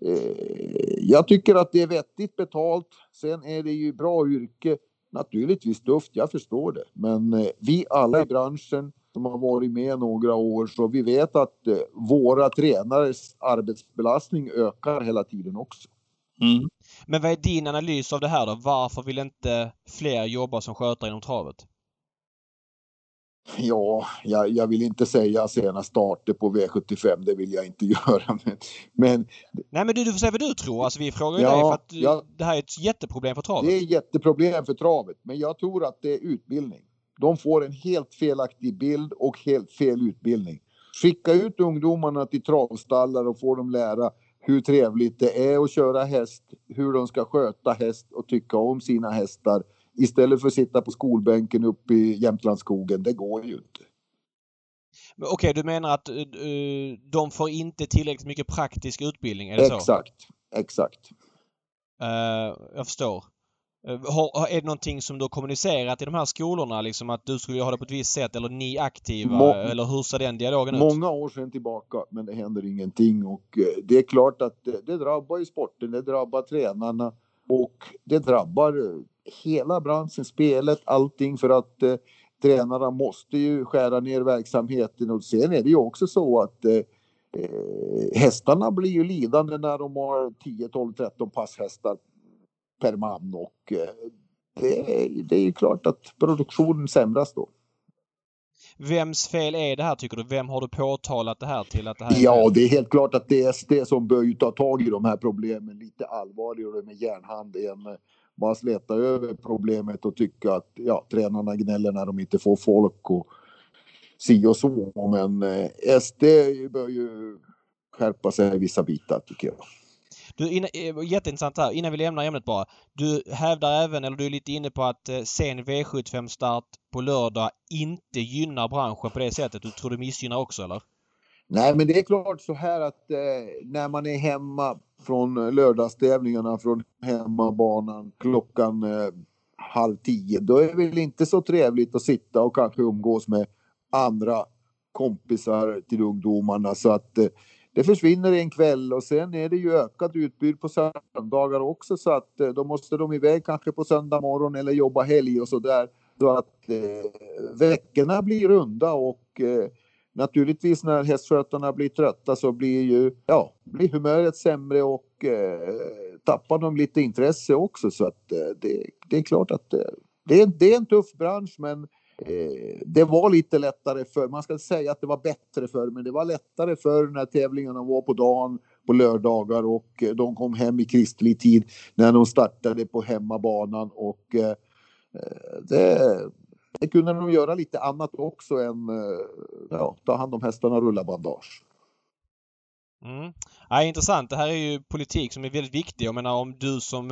Eh, jag tycker att det är vettigt betalt. Sen är det ju bra yrke. Naturligtvis tufft, jag förstår det. Men eh, vi alla i branschen som har varit med några år så vi vet att eh, våra tränares arbetsbelastning ökar hela tiden också. Mm. Men vad är din analys av det här då? Varför vill inte fler jobba som skötare inom travet? Ja, jag, jag, vill inte säga sena starter på V75, det vill jag inte göra. Men, men Nej men du, du får säga vad du tror. Alltså vi frågar ju ja, dig för att ja, det här är ett jätteproblem för travet. Det är ett jätteproblem för travet, men jag tror att det är utbildning. De får en helt felaktig bild och helt fel utbildning. Skicka ut ungdomarna till travstallar och få dem lära hur trevligt det är att köra häst, hur de ska sköta häst och tycka om sina hästar istället för att sitta på skolbänken uppe i Jämtlandsskogen. Det går ju inte. Okej, okay, du menar att uh, de får inte tillräckligt mycket praktisk utbildning? Är det exakt, så? exakt. Uh, jag förstår. Uh, har, är det någonting som du har kommunicerat i de här skolorna? Liksom att du skulle ha det på ett visst sätt eller ni aktiva? Må eller hur ser den dialogen ut? Många år sedan tillbaka men det händer ingenting och det är klart att det, det drabbar ju sporten, det drabbar tränarna och det drabbar hela branschen, spelet, allting för att eh, tränarna måste ju skära ner verksamheten och sen är det ju också så att eh, eh hästarna blir ju lidande när de har 10, 12, 13 passhästar per man och eh, det, är, det är ju klart att produktionen sämras då. Vems fel är det här tycker du? Vem har du påtalat det här till? Att det här ja, det är helt klart att det är SD som bör ju ta tag i de här problemen lite allvarligare med järnhand än bara sleta över problemet och tycka att ja, tränarna gnäller när de inte får folk och si och så. Men eh, SD bör ju skärpa sig i vissa bitar tycker jag. Du, in, eh, jätteintressant här. Innan vi lämnar ämnet bara. Du hävdar även, eller du är lite inne på att eh, sen V75-start på lördag inte gynnar branschen på det sättet. Du tror det missgynnar också, eller? Nej, men det är klart så här att eh, när man är hemma från lördagstävlingarna från hemmabanan klockan eh, halv tio. Då är det väl inte så trevligt att sitta och kanske umgås med andra kompisar till ungdomarna så att eh, det försvinner en kväll och sen är det ju ökat utbud på söndagar också så att eh, då måste de iväg kanske på söndag morgon eller jobba helg och så där. Så att eh, veckorna blir runda och eh, Naturligtvis när hästskötarna blir trötta så blir ju, ja, blir humöret sämre och eh, tappar de lite intresse också. Så att eh, det, det, är klart att eh, det, är, det är en tuff bransch men eh, det var lite lättare för, man ska säga att det var bättre för men det var lättare för när tävlingarna var på dagen på lördagar och eh, de kom hem i kristlig tid när de startade på hemmabanan och eh, eh det, det kunde de göra lite annat också än eh, ja, ta hand om hästarna och rulla bandage. Mm. Ja, intressant. Det här är ju politik som är väldigt viktig. Jag menar om du som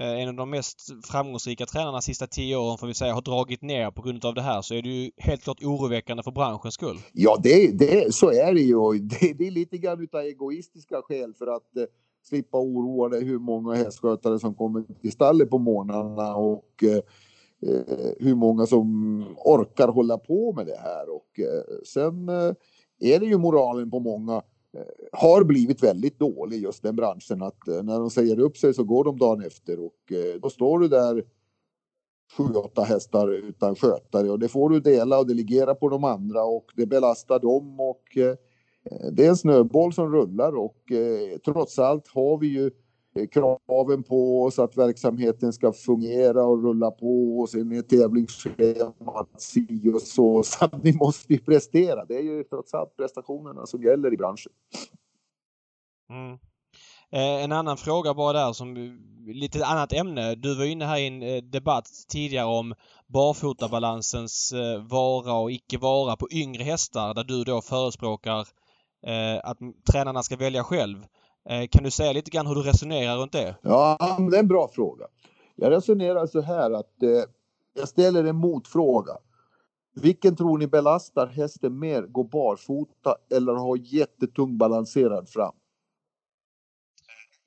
eh, en av de mest framgångsrika tränarna de sista tio åren får vi säga har dragit ner på grund av det här så är det ju helt klart oroväckande för branschens skull. Ja, det, det, så är det ju. Det, det är lite grann utav egoistiska skäl för att eh, slippa oroa dig hur många hästskötare som kommer till stallet på morgnarna och eh, Eh, Eh, hur många som orkar hålla på med det här. Och eh, sen eh, är det ju moralen på många har blivit väldigt dålig just den branschen att när de säger upp sig så går de dagen efter. Och då står du där sju, åtta hästar utan skötare och det får du dela och delegera på de andra och det belastar dem och det är en snöboll som rullar och trots allt har vi ju Eh, kraven på oss att verksamheten ska fungera och rulla på och sen är tävlingsschemat si och så. Så att ni måste ju prestera. Det är ju trots allt prestationerna som gäller i branschen. Mm. Eh, en annan fråga bara där som eh, lite annat ämne. Du var inne här i en eh, debatt tidigare om barfotabalansens vara och icke vara på yngre hästar där du då förespråkar eh, att tränarna ska välja själv. Eh, kan du säga lite grann hur du resonerar runt det? Ja, det är en bra fråga. Jag resonerar så här att eh, jag ställer en motfråga. Vilken tror ni belastar hästen mer, gå barfota eller ha jättetung balanserad fram?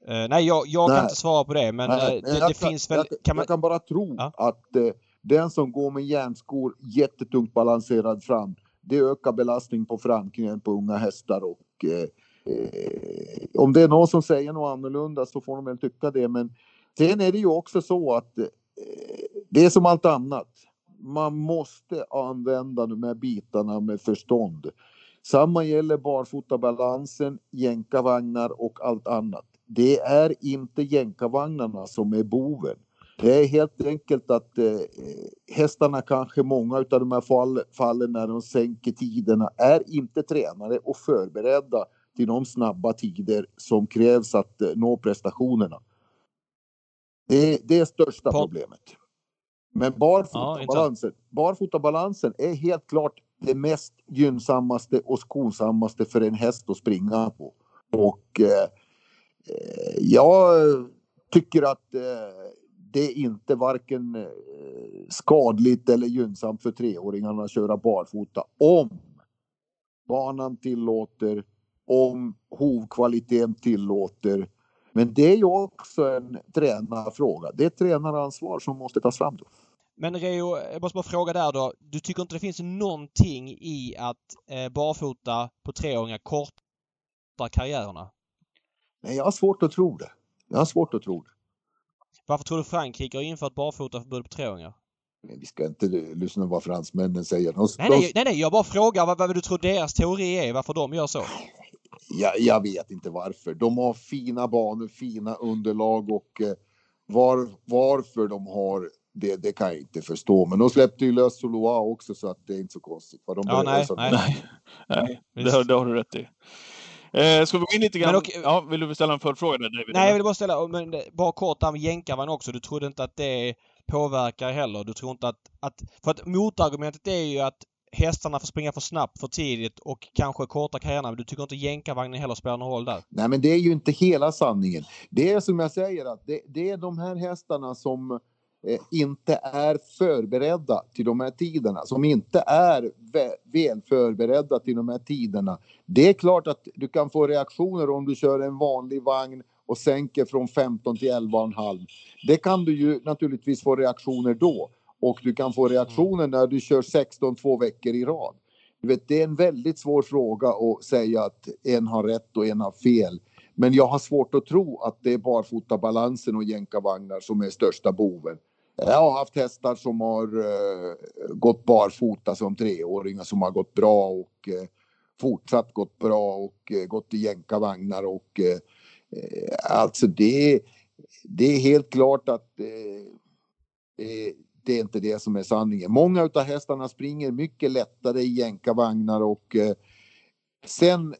Uh, nej, jag, jag Nej. kan inte svara på det men Nej, men det, det kan- finns väl... jag, Kan man, jag kan bara tro Ja. att eh, den som går med järnskor jättetungt balanserad fram, det ökar belastning på framknän på unga hästar och eh, eh, Eh, om det är någon som säger något annorlunda så får de väl tycka det. Men sen är det ju också så att eh, det är som allt annat. Man måste använda de här bitarna med förstånd. Samma gäller barfotabalansen, jänkarvagnar och allt annat. Det är inte jänkarvagnarna som är boven. Det är helt enkelt att eh, hästarna kanske många av de här fall, fallen när de sänker tiderna är inte tränade och förberedda till de snabba tider som krävs att eh, nå prestationerna. Det, det är största På- problemet. Men Ja, barfotabalansen, barfotabalansen är helt klart det mest gynnsammaste och skonsammaste för en häst att springa på. Och eh, eh, jag tycker att eh, det är inte varken eh, skadligt eller gynnsamt för treåringarna att köra barfota om banan tillåter, om hovkvaliteten tillåter. Men det är ju också en tränarfråga. Det är ett tränaransvar som måste tas fram då. men Reo, jag måste bara fråga där då. Du tycker inte det finns någonting i att eh, barfota på treåringar kortar karriärerna? Nej, jag har svårt att tro det. Jag har svårt att tro det. Varför tror du Frankrike har infört barfotaförbud på treåringar? Men vi ska inte lyssna på vad fransmännen säger. De, Nej, nej, nej, jag bara frågar vad, vad du tror deras teori är, varför de gör så? Jag, jag vet inte varför. De har fina banor, fina underlag och eh, var, varför de har det, det kan jag inte förstå. Men de släppte ju lös Soloa också så att det är inte så konstigt. Vad de Ja, nej, så- nej. Nej, nej det, har- det har du rätt i. Eh, ska vi gå in lite grann? Okej- Ja, vill du ställa en följdfråga där David? Nej, jag vill bara ställa, men bara kort där med jänkarvagn också. Du trodde inte att det påverkar heller? Du tror inte att, att... För att motargumentet är ju att hästarna får springa för snabbt för tidigt och kanske korta karriärerna. Men du tycker inte jänkarvagnen heller spelar någon roll där? Nej, men det är ju inte hela sanningen. Det är som jag säger att det, det är de här hästarna som eh, inte är förberedda till de här tiderna, som inte är väl förberedda till de här tiderna. Det är klart att du kan få reaktioner om du kör en vanlig vagn och sänker från 15 till 11,5. Det kan du ju naturligtvis få reaktioner då. Och du kan få reaktioner när du kör 16 två veckor i rad. Du vet, det är en väldigt svår fråga att säga att en har rätt och en har fel. Men jag har svårt att tro att det är barfotabalansen och jänkarvagnar som är största boven. Jag har haft hästar som har eh, gått barfota som treåringar som har gått bra och eh, fortsatt gått bra och eh, gått i jänkarvagnar och alltså det, det är helt klart att det är inte det som är sanningen. Många utav hästarna springer mycket lättare i jänkarvagnar och eh, sen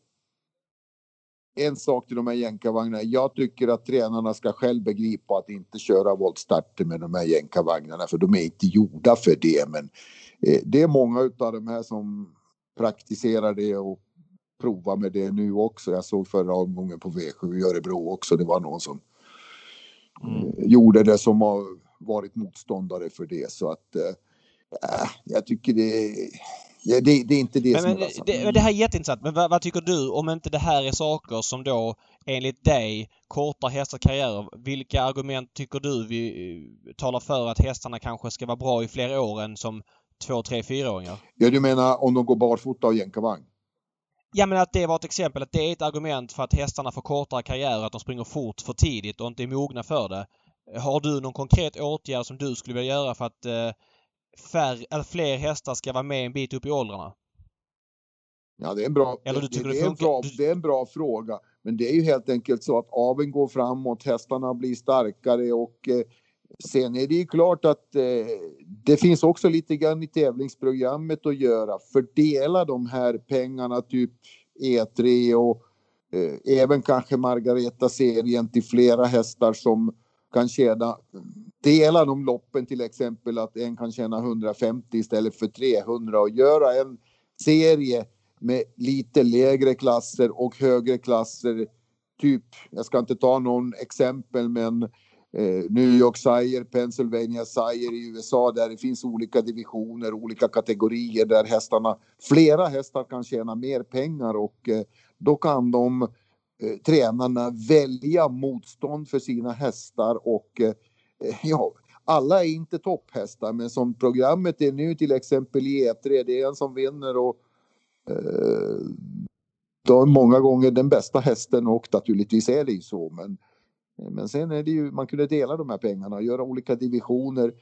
en sak till de här jänkarvagnarna. Jag tycker att tränarna ska själv begripa att inte köra voltstarter med de här jänkarvagnarna för de är inte gjorda för det. Men eh, det är många utav de här som praktiserar det och provar med det nu också. Jag såg förra omgången på V7 i Örebro också. Det var någon som eh, gjorde det som har varit motståndare för det. Så att eh, jag tycker det, ja, det, det är inte det Men, som men är det, det, här är jätteintressant. Men vad, vad tycker du om inte det här är saker som då enligt dig kortar hästars karriärer? Vilka argument tycker du vi eh, talar för att hästarna kanske ska vara bra i fler år än som två, tre, fyraåringar? Ja, du menar om de går barfota och jänkarvagn? Ja men att det var ett exempel, att det är ett argument för att hästarna får kortare karriär, att de springer fort för tidigt och inte är mogna för det. Har du någon konkret åtgärd som du skulle vilja göra för att eh, färre, fler hästar ska vara med en bit upp i åldrarna? Ja, det är en bra, Eller du det, tycker det, det är en bra, det är en bra fråga. Men det är ju helt enkelt så att aveln går framåt, hästarna blir starkare och eh, sen är det ju klart att eh, det finns också lite grann i tävlingsprogrammet att göra. Fördela de här pengarna, typ E3 och eh, även kanske Margareta-serien till flera hästar som kan tjäna dela de loppen till exempel att en kan tjäna 150 istället för 300 och göra en serie med lite lägre klasser och högre klasser. Typ, jag ska inte ta någon exempel, men eh, New York Sire, Pennsylvania Sire i USA där det finns olika divisioner, olika kategorier där hästarna, flera hästar kan tjäna mer pengar och eh, då kan de eh, Eh, tränarna välja motstånd för sina hästar och eh, ja, alla är inte topphästar, men som programmet är nu till exempel i E3, det är en som vinner och eh, då är många gånger den bästa hästen och naturligtvis är det ju så, men eh, men sen är det ju, man kunde dela de här pengarna och göra olika divisioner.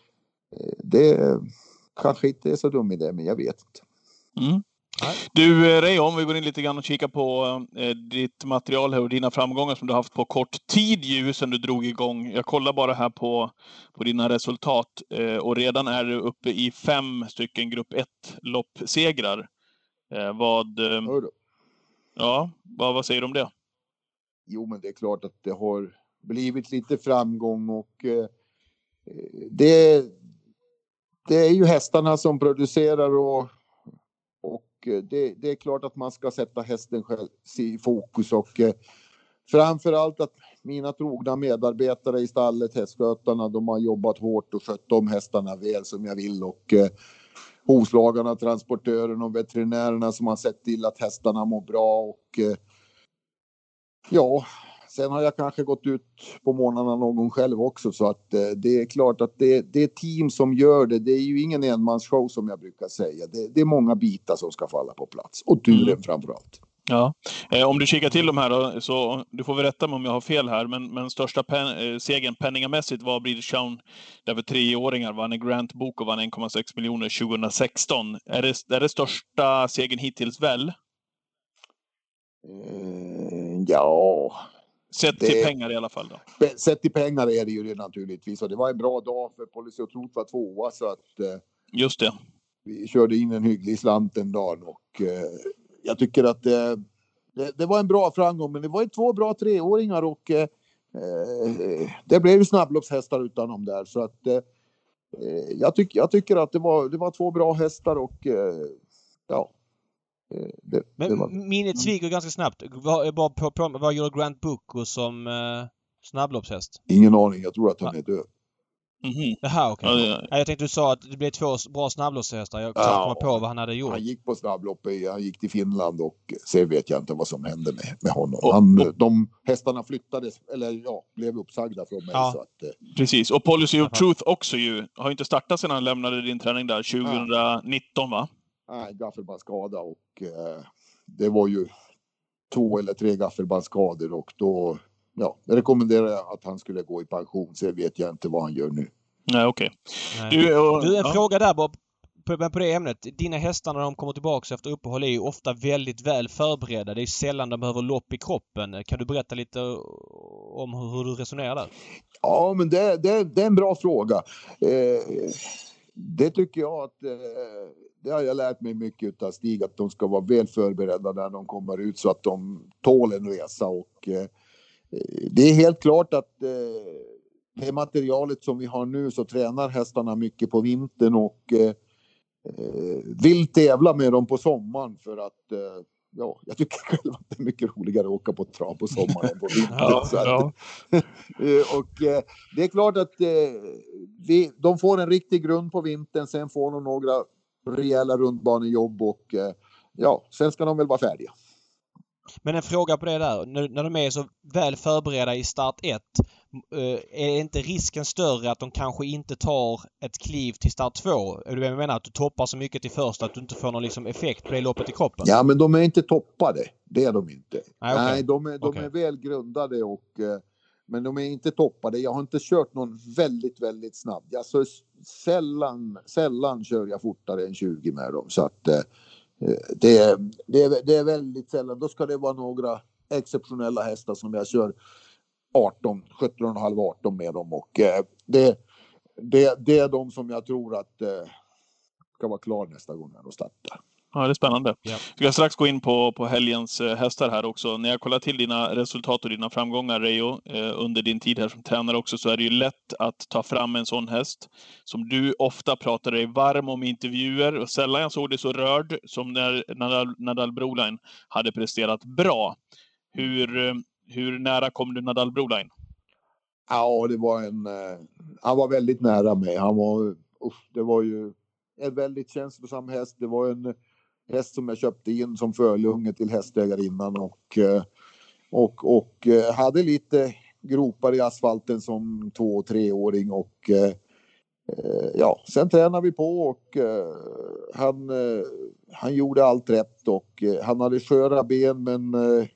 Eh, det kanske inte är så dum idé, men jag vet inte. Mm. Du, eh, Ray, om vi går in lite grann och kikar på eh, ditt material här och dina framgångar som du haft på kort tid ju sedan du drog igång. Jag kollar bara här på, på dina resultat eh, och redan är du uppe i fem stycken grupp 1-loppsegrar. Eh, vad, ja, vad, vad säger du om det? Jo, men det är klart att det har blivit lite framgång och det, det är ju hästarna som producerar och, Eh, det, det är klart att man ska sätta hästen själv i fokus och eh, framför allt att mina trogna medarbetare i stallet, hästskötarna, de har jobbat hårt och skött de hästarna väl som jag vill och eh, hovslagarna, transportören och veterinärerna som har sett till att hästarna mår bra och eh, ja, sen har jag kanske gått ut på morgnarna någon gång själv också så att eh, det är klart att det, det är team som gör det. Det är ju ingen enmansshow som jag brukar säga. Det, det är många bitar som ska falla på plats och turen Mm. framför allt. Ja. Eh, om du kikar till de här då, så du får väl rätta mig om jag har fel här, men, men största pen, eh, segern penningamässigt var British Crown där för treåringar vann en Grant Book och vann 1,6 miljoner 2016. Är det, är det största segern hittills väl? Eh, ja, Sett Det- till pengar i alla fall då. Sett i pengar är det ju det naturligtvis och det var en bra dag för Policy och Trot var tvåa så att eh, Just det. vi körde in en hygglig slant den dagen och eh, jag tycker att eh, det, det var en bra framgång men det var ju två bra treåringar och eh, eh, det blev ju snabbloppshästar utan dem där så att eh, jag, tyck, jag tycker att det var, det var två bra hästar och ja. Eh, Det, det Men var, minnet sviker ganska snabbt. Vad, bara på, på, vad gjorde Grant Bucco som eh, snabbloppshäst? ingen aning, jag tror att han är död. Mhm. Jaha, okej. Ja, det- Ja, Jag tänkte du sa att det blev två bra snabbloppshästar. Jag försökte Ja. komma på vad han hade gjort. Han gick på snabbloppet, han gick till Finland och sen vet jag inte vad som hände med, med honom. Och- Han, och- de hästarna flyttades, eller ja, blev uppsagda från mig. Ja. Så att, eh, Precis. Och Policy of. Truth också ju. Har inte startat sedan han lämnade din träning där 2019 va? Nej, gaffelbandsskada och eh, det var ju två eller tre gaffelbandsskador och då ja, jag rekommenderade jag att han skulle gå i pension. Sen vet jag inte vad han gör nu. Nej, okej. Nej. Du, och, Du, en ja. fråga där Bob. På, på det ämnet. Dina hästar när de kommer tillbaka efter uppehåll är ju ofta väldigt väl förberedda. Det är sällan de behöver lopp i kroppen. Kan du berätta lite om hur, hur du resonerar där? Ja, men det, det, det är en bra fråga. Eh, det tycker jag att eh, det har jag lärt mig mycket av Stig, att de ska vara väl förberedda när de kommer ut så att de tål en resa och eh, det är helt klart att eh, det materialet som vi har nu så tränar hästarna mycket på vintern och eh, eh, vill tävla med dem på sommaren för att eh, ja, jag tycker själv att det är mycket roligare att åka på trav på sommaren än på vintern. Ja, ja. Eh, och eh, det är klart att eh, vi, de får en riktig grund på vintern, sen får de några rejäla rundbanejobb och eh, ja, sen ska de väl vara färdiga. Men en fråga på det där. När, när de är så väl förberedda i start 1. Är inte risken större att de kanske inte tar ett kliv till start 2? Är du menar? Att du toppar så mycket till första att du inte får någon liksom effekt på det loppet i kroppen? Ja, men de är inte toppade. Det är de inte. Nej, okej. Nej, de, är, de Okej. är väl grundade och eh, men de är inte toppade. Jag har inte kört någon väldigt, väldigt snabb. Alltså, sällan, sällan kör jag fortare än 20 med dem. Så att eh, eh, det, är, det, är, det är väldigt sällan. Då ska det vara några exceptionella hästar som jag kör 18, 17,5, 18 med dem. Och eh, det, det, det är de som jag tror att eh, ska vara klar nästa gång när de startar. Ja, det är spännande. Ja. Vi ska strax gå in på, på helgens eh, hästar här också. När jag kollar till dina resultat och dina framgångar, Reijo, eh, under din tid här som tränare också, så är det ju lätt att ta fram en sån häst som du ofta pratar dig varm om i intervjuer. Och sällan jag såg dig så rörd som när Nadal, Nadal Broline hade presterat bra. Hur, eh, hur nära kom du Nadal Broline? Ja, det var en... Eh, han var väldigt nära mig. Han var... Usch, det var ju en väldigt känslosam häst. Det var en häst som jag köpte in som fölunge till hästägarinnan och, eh, och, och eh, hade lite gropar i asfalten som två och treåring och eh, ja, sen tränade vi på och han, han gjorde allt rätt och han hade sköra ben men eh,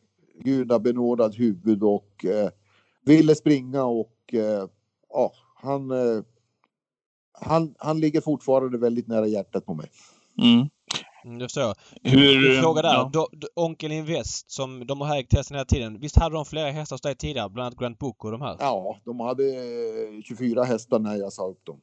gudabenådad huvud och ville springa och ja, han, han, han ligger fortfarande väldigt nära hjärtat på mig. Mm. Mm, det förstår jag. Hur, fråga där. ja. Do, do, Onkel Invest som de har ägt hästen hela tiden. Visst hade de flera hästar hos dig tidigare? Bland annat Grant Book och de här? Ja, de hade eh, 24 hästar när jag sa upp dem.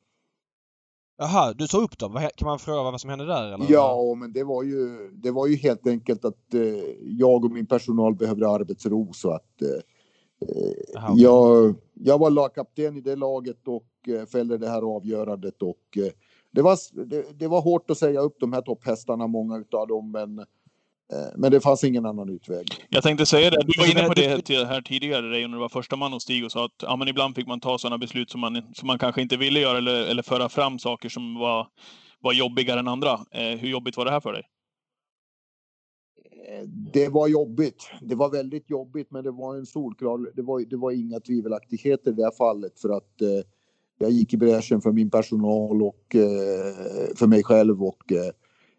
Jaha, du sa upp dem? Kan man fråga vad som hände där eller? Ja, men det var ju, det var ju helt enkelt att eh, jag och min personal behövde arbetsro så att eh, eh, jag, jag var lagkapten i det laget och eh, fällde det här avgörandet och eh, det var, det, det var hårt att säga upp de här topphästarna, många utav dem, men, eh, men det fanns ingen annan utväg. Jag tänkte säga det. Du var inne på det till- här tidigare, Reijo, när du var första man hos Stig och sa att ja, men ibland fick man ta sådana beslut som man, som man kanske inte ville göra eller, eller föra fram saker som var, var jobbigare än andra. Eh, hur jobbigt var det här för dig? Eh, Det var jobbigt. Det var väldigt jobbigt, men det var en solklar. Det var, det var inga tvivelaktigheter i det här fallet för att eh, jag gick i bräschen för min personal och eh, för mig själv och eh,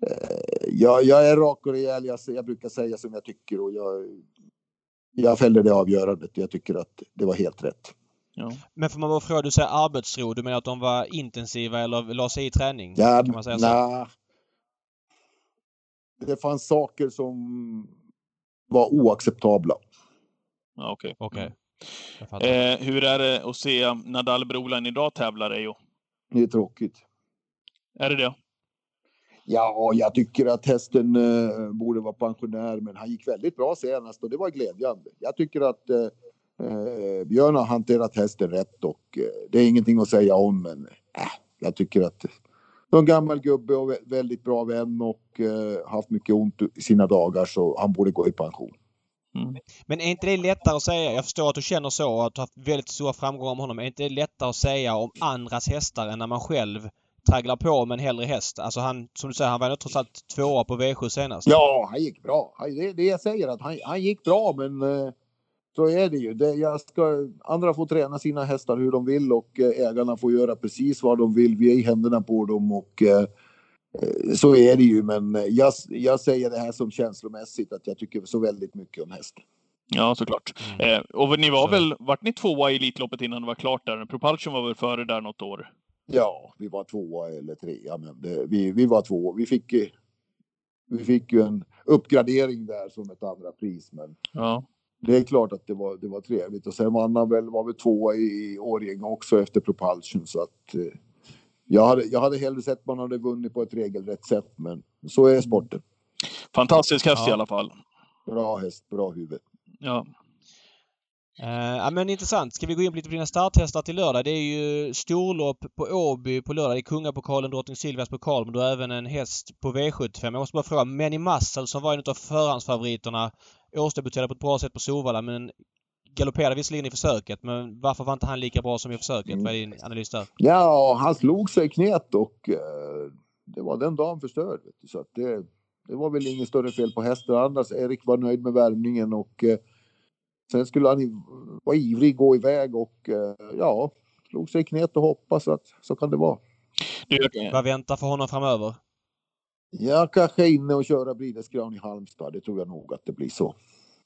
eh, jag, jag är rak och rejäl. Jag, jag brukar säga som jag tycker och jag, jag fäller det avgörandet. Jag tycker att det var helt rätt. Ja. Men får man bara fråga, du säger arbetsro. Du menar att de var intensiva eller la sig i träning? Ja, kan man säga så? Det fanns saker som var oacceptabla. Okej. Okej. Jag fattar. Eh, hur är det att se Nadal Broline idag tävla, Reijo? Det är tråkigt. Är det det? Ja, jag tycker att hästen eh, borde vara pensionär, men han gick väldigt bra senast och det var glädjande. Jag tycker att eh, eh, Björn har hanterat hästen rätt och eh, det är ingenting att säga om, men äh, jag tycker att det är en gammal gubbe och vä- väldigt bra vän och eh, haft mycket ont i sina dagar så han borde gå i pension. Mm. Men är inte det lättare att säga? Jag förstår att du känner så och att du har haft väldigt stora framgångar med honom. Är inte det lättare att säga om andras hästar än när man själv tragglar på med en hellre häst? Alltså han, som du säger, han var ju trots allt tvåa på V7 senast. Ja, han gick bra. Det är det jag säger, att han, han gick bra, men eh, så är det ju. Det, jag ska, andra får träna sina hästar hur de vill och eh, ägarna får göra precis vad de vill. Vi är i händerna på dem och eh, så är det ju. Men eh, jag, jag säger det här som känslomässigt att jag tycker så väldigt mycket om hästen. Ja, såklart. Mm. Eh, och ni var Så. väl, vart ni tvåa i Elitloppet innan det var klart där? Propulsion var väl före där något år? Ja, vi var tvåa eller trea, men det, vi, vi var två. Vi fick, eh, vi fick ju en uppgradering där som ett andra pris, men Ja. det är klart att det var, det var trevligt. Och sen vann han väl, var väl tvåa i Årjäng också efter Propulsion. Så att, eh, jag, hade, jag hade hellre sett man hade vunnit på ett regelrätt sätt, men så är sporten. Fantastisk häst Ja. i alla fall. Bra häst, bra huvud. Ja. Eh, ja men intressant. Ska vi gå in på lite på dina starthästar till lördag? Det är ju storlopp på Åby på lördag. Det är Kungapokalen, Drottning Silvias pokal, men du har även en häst på V75. Jag måste bara fråga, Many Muscle som var en av förhandsfavoriterna årsdebuterade på ett bra sätt på Solvalla men galopperade visserligen i försöket. Men varför var inte han lika bra som i försöket? Mm. Vad är din analys där? Ja, han slog sig i knät och eh, det var den dagen förstörd. vet du. Så att det, Det var väl inget större fel på hästen. Annars Erik var nöjd med värmningen och eh, sen skulle han vara ivrig, gå iväg och eh, ja, slog sig i knät och hoppas att så kan det vara. Vad väntar för honom framöver? Jag kanske är inne och köra Bridesgran i Halmstad. Det tror jag nog att det blir så.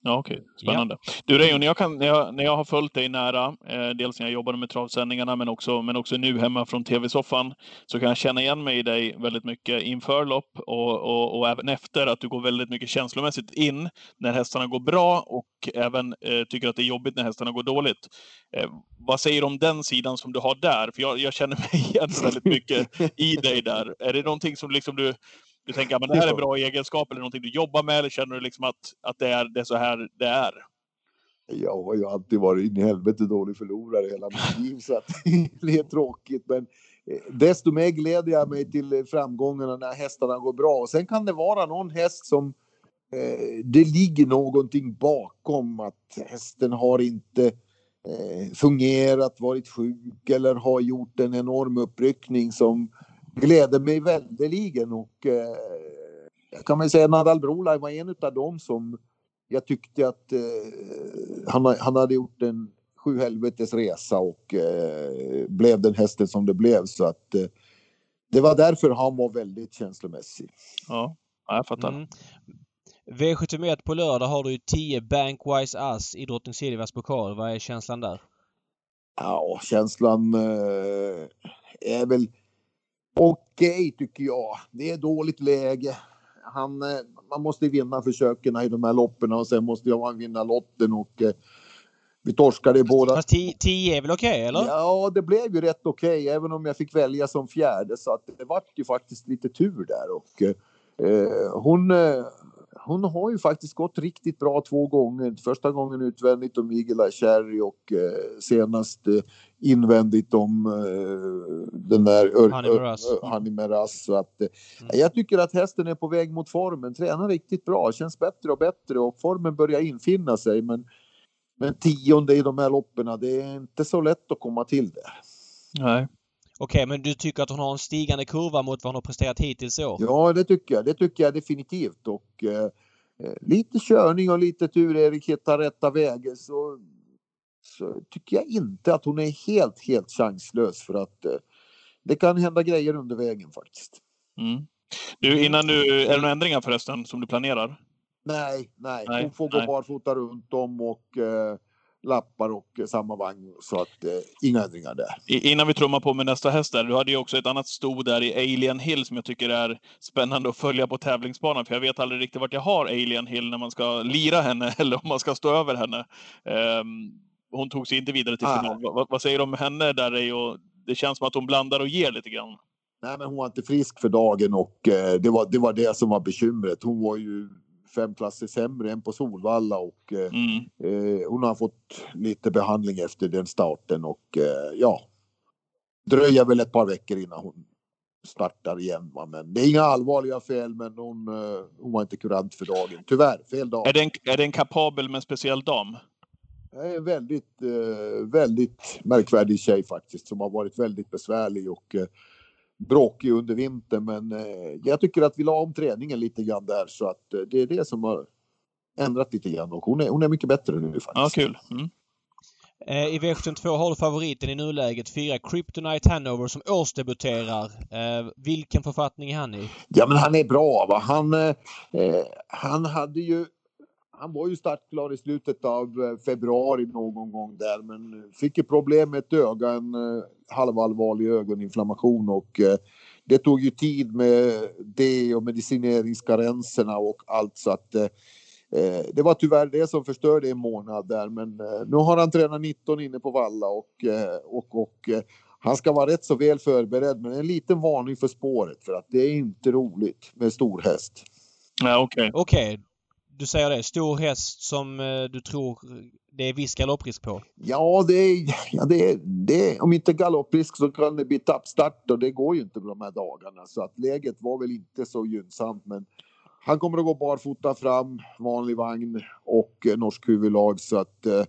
Ja, okej. Okay. Spännande. Ja. Du Reijon, när, jag när, jag, när jag har följt dig nära, eh, dels när jag jobbade med travsändningarna men också, men också nu hemma från tv-soffan, så kan jag känna igen mig i dig väldigt mycket inför lopp och, och, och, även efter. Att du går väldigt mycket känslomässigt in när hästarna går bra och även eh, tycker att det är jobbigt när hästarna går dåligt. Eh, vad säger du om den sidan som du har där? För jag, jag känner mig igen väldigt mycket i dig där. Är det någonting som liksom du du tänker att det här är en bra egenskap eller någonting du jobbar med eller känner du liksom att, att det, är, det är så här det är? Jag har ju alltid varit in i helvete dålig förlorare hela mitt liv så att det är tråkigt. Men eh, desto mer gläder jag mig till framgångarna när hästarna går bra. Och sen kan det vara någon häst som eh, det ligger någonting bakom att hästen har inte eh, fungerat, varit sjuk eller har gjort en enorm uppryckning som gläder mig väldeligen och eh, jag kan väl säga Nadal Brolaj var en av dem som jag tyckte att eh, han, han hade gjort en sju helvetes resa och eh, blev den hästen som det blev så att eh, det var därför han var väldigt känslomässig. Ja, jag fattar. Mm. V71 på lördag har du ju 10 Bankwise Ass i Drottning Silvias pokal. Vad är känslan där? Ja, känslan eh, är väl okej okay, tycker jag. Det är dåligt läge. Han, eh, man måste vinna försöken i de här loppen och sen måste jag vinna lotten och eh, vi torskade i båda. Fast 10 är väl okej okay, eller? Ja, det blev ju rätt okej okay, även om jag fick välja som fjärde så att det vart ju faktiskt lite tur där och eh, hon, eh, hon har ju faktiskt gått riktigt bra två gånger. Första gången utvändigt om Eye Cherry och eh, senast eh, invändigt om eh, den där Honey Meras. Så att, mm. Jag tycker att hästen är på väg mot formen, tränar riktigt bra, känns bättre och bättre och formen börjar infinna sig. Men, men tionde i de här loppen, det är inte så lätt att komma till det. Nej. Okej, men du tycker att hon har en stigande kurva mot vad hon har presterat hittills i år? Ja, det tycker jag. Det tycker jag definitivt. Och eh, eh lite körning och lite tur, Erik hittar rätta vägen så, så tycker jag inte att hon är helt, helt chanslös för att eh, det kan hända grejer under vägen faktiskt. Mm. Du, innan du, är det några ändringar förresten som du planerar? Nej, nej. nej hon får gå barfota runt om och eh, lappar och samma vagn så att eh, inga ändringar där. Innan vi trummar på med nästa häst där, du hade ju också ett annat sto där i Alien Hill som jag tycker är spännande att följa på tävlingsbanan för jag vet aldrig riktigt vart jag har Alien Hill när man ska lira henne eller om man ska stå över henne. Um, hon tog sig inte vidare till ah. final. Vad, vad, säger du om henne där? Och det känns som att hon blandar och ger lite grann. Nej, men hon var inte frisk för dagen och eh, det, var, det var det som var bekymret. Hon var ju fem klasser sämre än på Solvalla och eh, mm. eh, hon har fått lite behandling efter den starten och eh, ja, dröjer väl ett par veckor innan hon startar igen. Men det är inga allvarliga fel, men hon, eh, hon var inte kurant för dagen. Tyvärr, fel dag. Är det en, är det en kapabel men speciell dam? En väldigt, eh, väldigt märkvärdig tjej faktiskt som har varit väldigt besvärlig och bråkig under vintern. Men eh, jag tycker att vi la om träningen lite grann där så att eh, det är det som har ändrat lite grann och hon är, hon är mycket bättre nu faktiskt. Ja, kul. Mm. Eh, I V72 har du favoriten i nuläget, fyra Kryptonite Hanover som årsdebuterar. Eh, vilken författning är han i? Ja men han är bra va. Han, eh, han hade ju han var ju startklar i slutet av eh, februari någon gång där men fick ju problem med ett öga, en eh, halvallvarlig ögoninflammation och eh, det tog ju tid med det och medicineringskarenserna och allt så att det var tyvärr det som förstörde en månad där men nu har han tränat 19 inne på Valla och, och, och han ska vara rätt så väl förberedd men en liten varning för spåret för att det är inte roligt med stor häst. Ja, okej. Okay. Okay du säger det, stor häst som eh, du tror det är viss galopprisk på? Ja, det är, ja det, är, det om inte galopprisk så kan det bli tappstart och det går ju inte på de här dagarna. Så att läget var väl inte så gynnsamt. Men han kommer att gå barfota fram, vanlig vagn och eh, norsk huvudlag. Så att eh,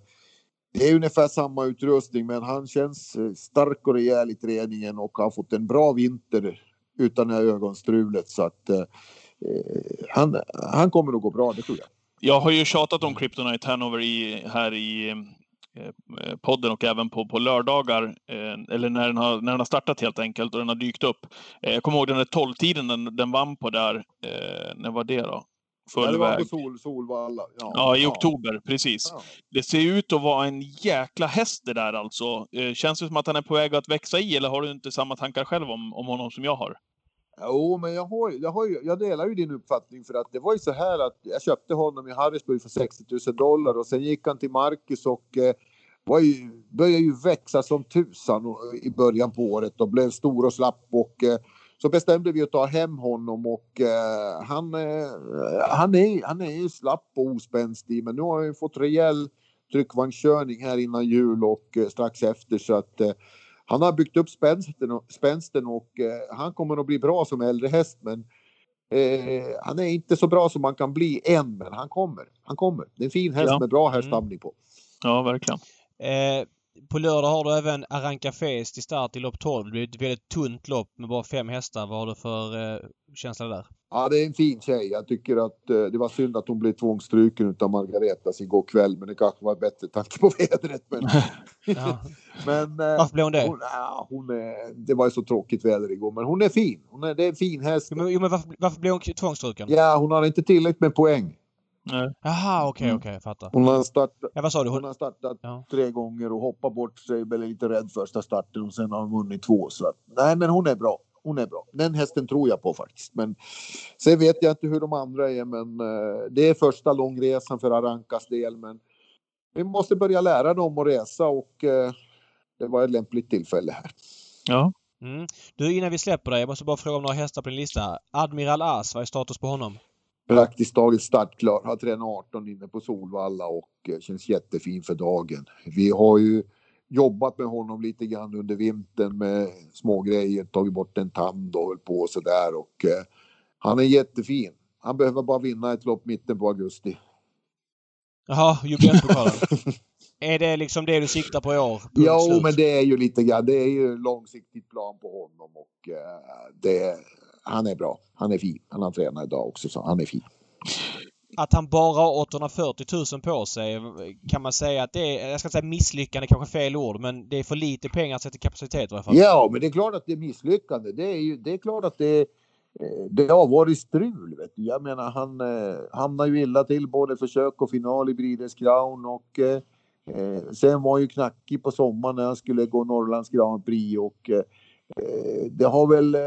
det är ungefär samma utrustning, men han känns eh, stark och rejäl i träningen och har fått en bra vinter utan det här ögonstrulet. Så att eh, han, han kommer nog gå bra, det tror jag. Jag har ju tjatat om Kryptonite Hanover i, här i eh, podden och även på, på lördagar, eh, eller när den, har, när den har startat helt enkelt och den har dykt upp. Eh, jag kommer ihåg den där 12-tiden den, den vann på där. Eh, när var det då? Full Ja, det var på Sol, Solvalla. Ja, Ja, i oktober, precis. Ja. Det ser ut att vara en jäkla häst det där alltså. Eh, Känns det som att han är på väg att växa i, eller har du inte samma tankar själv om, om honom som jag har? Jo, men jag, har, jag, har ju, jag delar ju din uppfattning för att det var ju så här att jag köpte honom i Harrisburg för 60 000 dollar och sen gick han till Marcus och eh, var ju, började ju växa som tusan i början på året och blev stor och slapp och eh, så bestämde vi att ta hem honom och eh, han, eh, han, är, han är ju slapp och ospänstig men nu har han ju fått rejäl tryckvagnskörning här innan jul och eh, strax efter så att eh, han har byggt upp spänsten och, spänsten och eh, han kommer att bli bra som äldre häst men eh, han är inte så bra som man kan bli än men han kommer. Han kommer. Det är en fin häst Ja. med bra härstamning på. Ja, verkligen. Eh, på lördag har du även Arranca Fes till start i lopp 12. Det blir ett väldigt tunt lopp med bara fem hästar. Vad har du för eh, känsla där? Ja, det är en fin tjej. Jag tycker att eh, det var synd att hon blev tvångsstruken utav Margaretas igår kväll, men det kanske var bättre tanke på vädret. Men, Ja. men eh, Varför blev hon det? hon, ja, hon är, det var ju så tråkigt väder igår, men hon är fin. Hon är, det är en fin häst. Jo, men, jo, men varför, varför blev hon tvångsstruken? Ja, hon har inte tillräckligt med poäng. Nej. Jaha, okej, Mm. okej, jag fattar. Hon har startat, Ja, vad sa du? hon Hon, har startat Ja. tre gånger och hoppat bort sig, väl lite rädd första starten och sen har hon vunnit två. Så att, nej, men hon är bra. Hon är bra. Den hästen tror jag på faktiskt. Men sen vet jag inte hur de andra är, men eh, det är första långresan för Arankas del. Men vi måste börja lära dem att resa och eh, det var ett lämpligt tillfälle här. Ja. mm. Du, innan vi släpper dig, jag måste bara fråga om några hästar på din lista. Admiral As, vad är status på honom? Praktiskt taget startklar. Har tränat 18 inne på Solvalla och eh, känns jättefin för dagen. Vi har ju jobbat med honom lite grann under vintern med små grejer, tagit bort en tand och höll på och sådär och eh, han är jättefin. Han behöver bara vinna ett lopp mitten på augusti. Jaha, jubileumspokalen. är det liksom det du siktar på i år? Jo, slut. men det är ju lite grann, det är ju en långsiktig plan på honom och eh, det, han är bra. Han är fin. Han har tränat idag också så han är fin. Att han bara har 840 000 på sig, kan man säga att det är, jag ska säga misslyckande, kanske fel ord, men det är för lite pengar sett till kapacitet i alla fall. Ja, men det är klart att det är misslyckande. Det är ju det är klart att det, eh, det har varit strul. Vet du. Jag menar, han eh, hamnar ju illa till både försök och final i Breeders Crown och eh, eh, sen var ju knackig på sommaren när han skulle gå Norrlands Grand Prix och eh, eh, det har väl eh,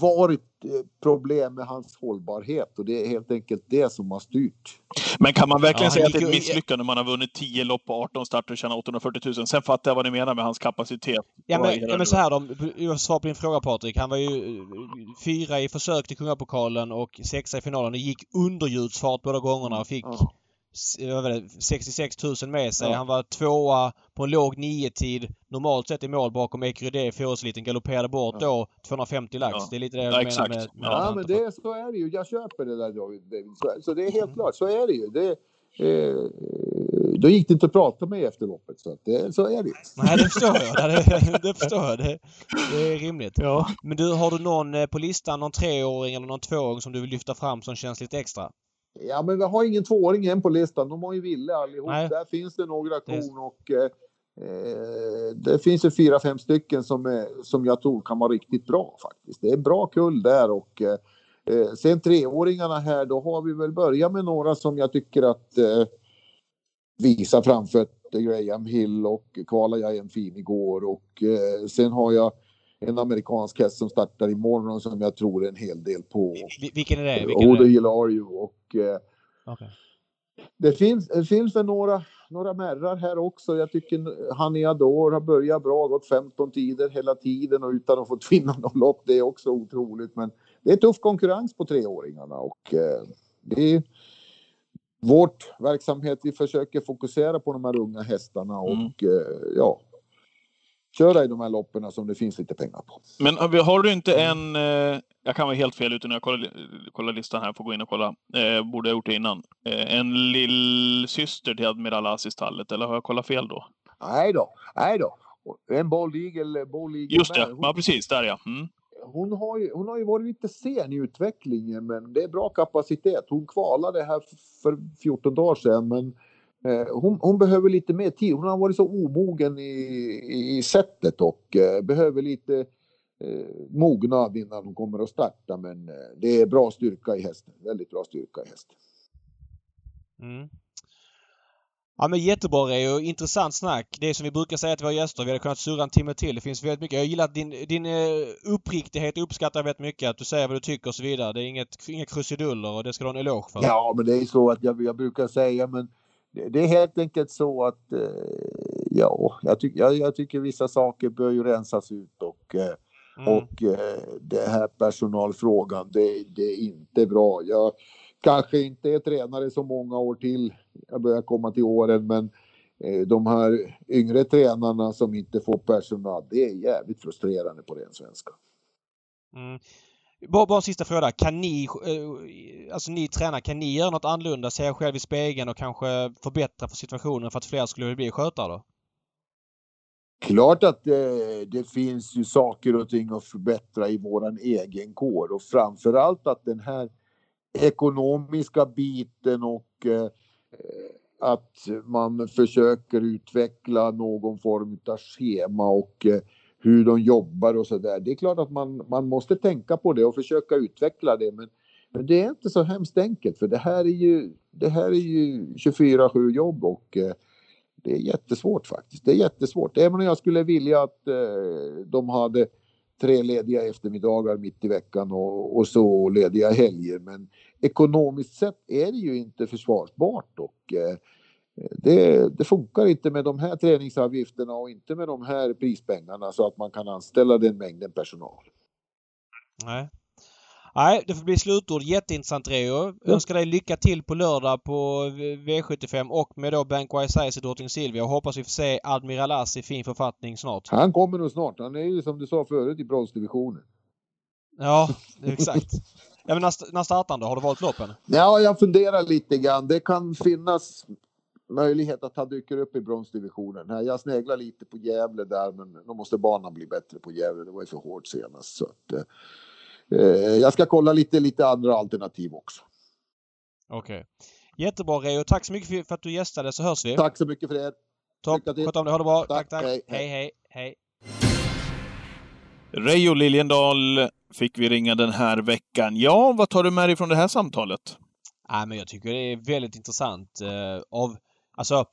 varit eh, problem med hans hållbarhet och det är helt enkelt det som har styrt. Men kan man verkligen Ja, säga att det är ett misslyckande om man har vunnit 10 lopp på 18 starter och tjänat 840 000? Sen fattar jag vad ni menar med hans kapacitet. Ja men, ja, men så här då. Jag svarar på din fråga Patrik. Han var ju eh, fyra i försök till Kungapokalen och sexa i finalen. Det gick underljudsfart båda gångerna och fick Ja. S- vad var det, 66 000 med sig. Ja. Han var tvåa på en låg nio-tid. Normalt sett i mål bakom Ecurydé, fyraårsliten, galopperade bort Ja. då 250 lax. Ja. Det är lite det jag Ja, menar exakt. med... Ja, Ja, men det, så är det ju. Jag köper det där David. Så, det är helt klart, så är det ju. Det, eh, då gick det inte att prata med efter loppet. Så, att det, så är det. Nej, det förstår jag. Det, det förstår jag. Det, det är rimligt. Ja. Men du, har du någon eh, på listan, någon treåring eller någon tvååring som du vill lyfta fram som känns lite extra? Ja, men vi har ingen tvååring än på listan. De har ju Ville allihop. Nej. Där finns det några kon och eh, eh, det finns ju fyra, fem stycken som, är, som jag tror kan vara riktigt bra faktiskt. Det är en bra kull där och eh, eh, sen treåringarna här, då har vi väl börjat med några som jag tycker att eh, visar framfötter. Graham Hill och kvalade jag en fin igår och eh, sen har jag en amerikansk häst som startar imorgon som jag tror en hel del på. Vi- Vilken är det? Vilken Odo ju och eh, Okej. det finns, det finns väl några, några märrar här också. Jag tycker Honey Adore har börjat bra, gått 15 tider hela tiden och utan att fått vinna något lopp. Det är också otroligt. Men det är tuff konkurrens på treåringarna och eh, det är vårt verksamhet. Vi försöker fokusera på de här unga hästarna och Mm. eh, ja, köra i de här loppen som det finns lite pengar på. Men har vi- har du inte en... Eh, jag kan vara helt fel ute när jag kollar, kollar listan här, får gå in och kolla. Eh, borde ha gjort det innan. Eh, en lillsyster till Admiral As i stallet, eller har jag kollat fel då? Nej då, nej då. En Bold Eagle, Bold Eagle Just det, hon- ja precis, där ja. Mm. hon har, ju, hon har ju varit lite sen i utvecklingen, men det är bra kapacitet. Hon kvalade här för 14 dagar sedan, men hon, hon, behöver lite mer tid. Hon har varit så omogen i, i sättet och eh, behöver lite eh, mognad innan hon kommer att starta. Men eh, det är bra styrka i hästen. Väldigt bra styrka i hästen. Mm. Ja men jättebra Reo. Intressant snack. Det är som vi brukar säga till våra gäster. Vi hade kunnat surra en timme till. Det finns väldigt mycket. Jag gillar din, din uh, uppriktighet uppskattar väldigt mycket. Att du säger vad du tycker och så vidare. Det är inget, inga krusiduller och det ska du ha en eloge för. Ja men det är så att jag, jag brukar säga men det, är helt enkelt så att uh, ja, jag, tyck, jag, jag, tycker vissa saker bör ju rensas ut och uh, Mm. Och eh, det här personalfrågan, det, det, är inte bra. Jag kanske inte är tränare så många år till. Jag börjar komma till åren, men eh, de här yngre tränarna som inte får personal, det är jävligt frustrerande på ren svenska. Mm. Bara, bara en sista fråga. Kan ni, eh, alltså ni tränare, kan ni göra något annorlunda? Se er själv i spegeln och kanske förbättra för situationen för att fler skulle bli skötare då? Klart att det, det, finns ju saker och ting att förbättra i våran egen kår och framförallt att den här ekonomiska biten och eh, att man försöker utveckla någon form av schema och eh, hur de jobbar och så där. Det är klart att man, man måste tänka på det och försöka utveckla det men, men det är inte så hemskt enkelt för det här är ju, det här är ju 24-7 jobb och eh, det är jättesvårt faktiskt. Det är jättesvårt. Även om jag skulle vilja att eh, de hade tre lediga eftermiddagar mitt i veckan och, och, så lediga helger. Men ekonomiskt sett är det ju inte försvarbart och eh, det, det, funkar inte med de här träningsavgifterna och inte med de här prispengarna så att man kan anställa den mängden personal. Nej, Nej, det får bli slutord. Jätteintressant Reo. Ja. Önskar dig lycka till på lördag på V75 och med då Bank Wise i Drottning Silvia. Hoppas vi får se Admiral As i fin författning snart. Han kommer nog snart. Han är ju som du sa förut i bronsdivisionen. Ja, exakt. Ja, men när, när startar han då? Har du valt loppen? Ja, jag funderar lite grann. Det kan finnas möjlighet att han dyker upp i bronsdivisionen. Jag sneglar lite på Gävle där, men då måste banan bli bättre på Gävle. Det var ju för hårt senast. Så att, eh, Eh, jag ska kolla lite, lite andra alternativ också. Okej. Okay. Jättebra Reo. Tack så mycket för att du gästade så hörs vi. Tack så mycket för det. Topp. Sköt om dig. Ha det bra. Tack, tack. tack. Hej, hej, hej. hej. Reijo Liljendal fick vi ringa den här veckan. Ja, vad tar du med dig från det här samtalet? Ja, men jag tycker det är väldigt intressant. Uh, av, alltså,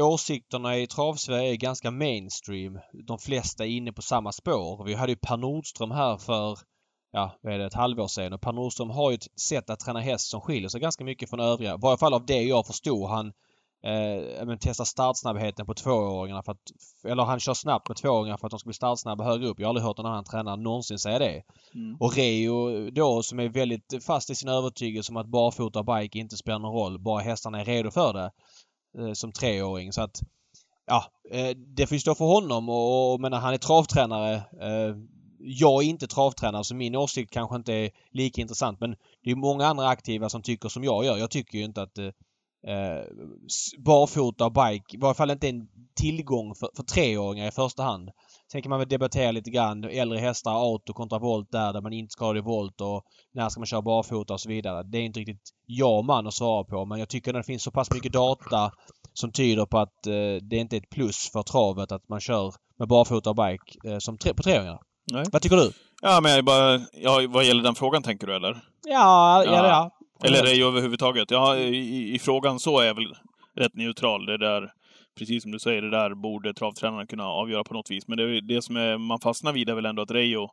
åsikterna i travsverige är ganska mainstream. De flesta är inne på samma spår. Vi hade ju Per Nordström här för ja, vad är det, ett halvår sedan. Och Per Nordström har ju ett sätt att träna häst som skiljer sig ganska mycket från övriga. I varje fall av det jag förstod. Han eh, men testar startsnabbheten på tvååringarna för att... Eller han kör snabbt med tvååringar för att de ska bli startsnabba högre upp. Jag har aldrig hört någon annan tränare någonsin säga det. Mm. Och Reo då som är väldigt fast i sin övertygelse om att barfota och bike inte spelar någon roll. Bara hästarna är redo för det. Eh, som treåring. Så att ja, eh, det får ju stå för honom och, och menar, han är travtränare. Eh, jag är inte travtränare så min åsikt kanske inte är lika intressant men det är många andra aktiva som tycker som jag gör. Jag tycker ju inte att eh, eh barfota och bike, i varje fall inte en tillgång för, för treåringar i första hand. Sen kan man väl debattera lite grann äldre hästar, auto kontra volt där, där man inte ska ha det i volt och när ska man köra barfota och så vidare. Det är inte riktigt jag man att svara på men jag tycker att det finns så pass mycket data som tyder på att eh, det inte är ett plus för travet att man kör med barfota och bike eh, som tre, på treåringar. Nej. Vad tycker du? Ja, men jag bara... Ja, vad gäller den frågan tänker du eller? Ja, ja, ja. ja. Eller är det överhuvudtaget? Ja, i, i, frågan så är jag väl rätt neutral. Det där, precis som du säger, det där borde travtränaren kunna avgöra på något vis. Men det, det som är, man fastnar vid är väl ändå att Reijo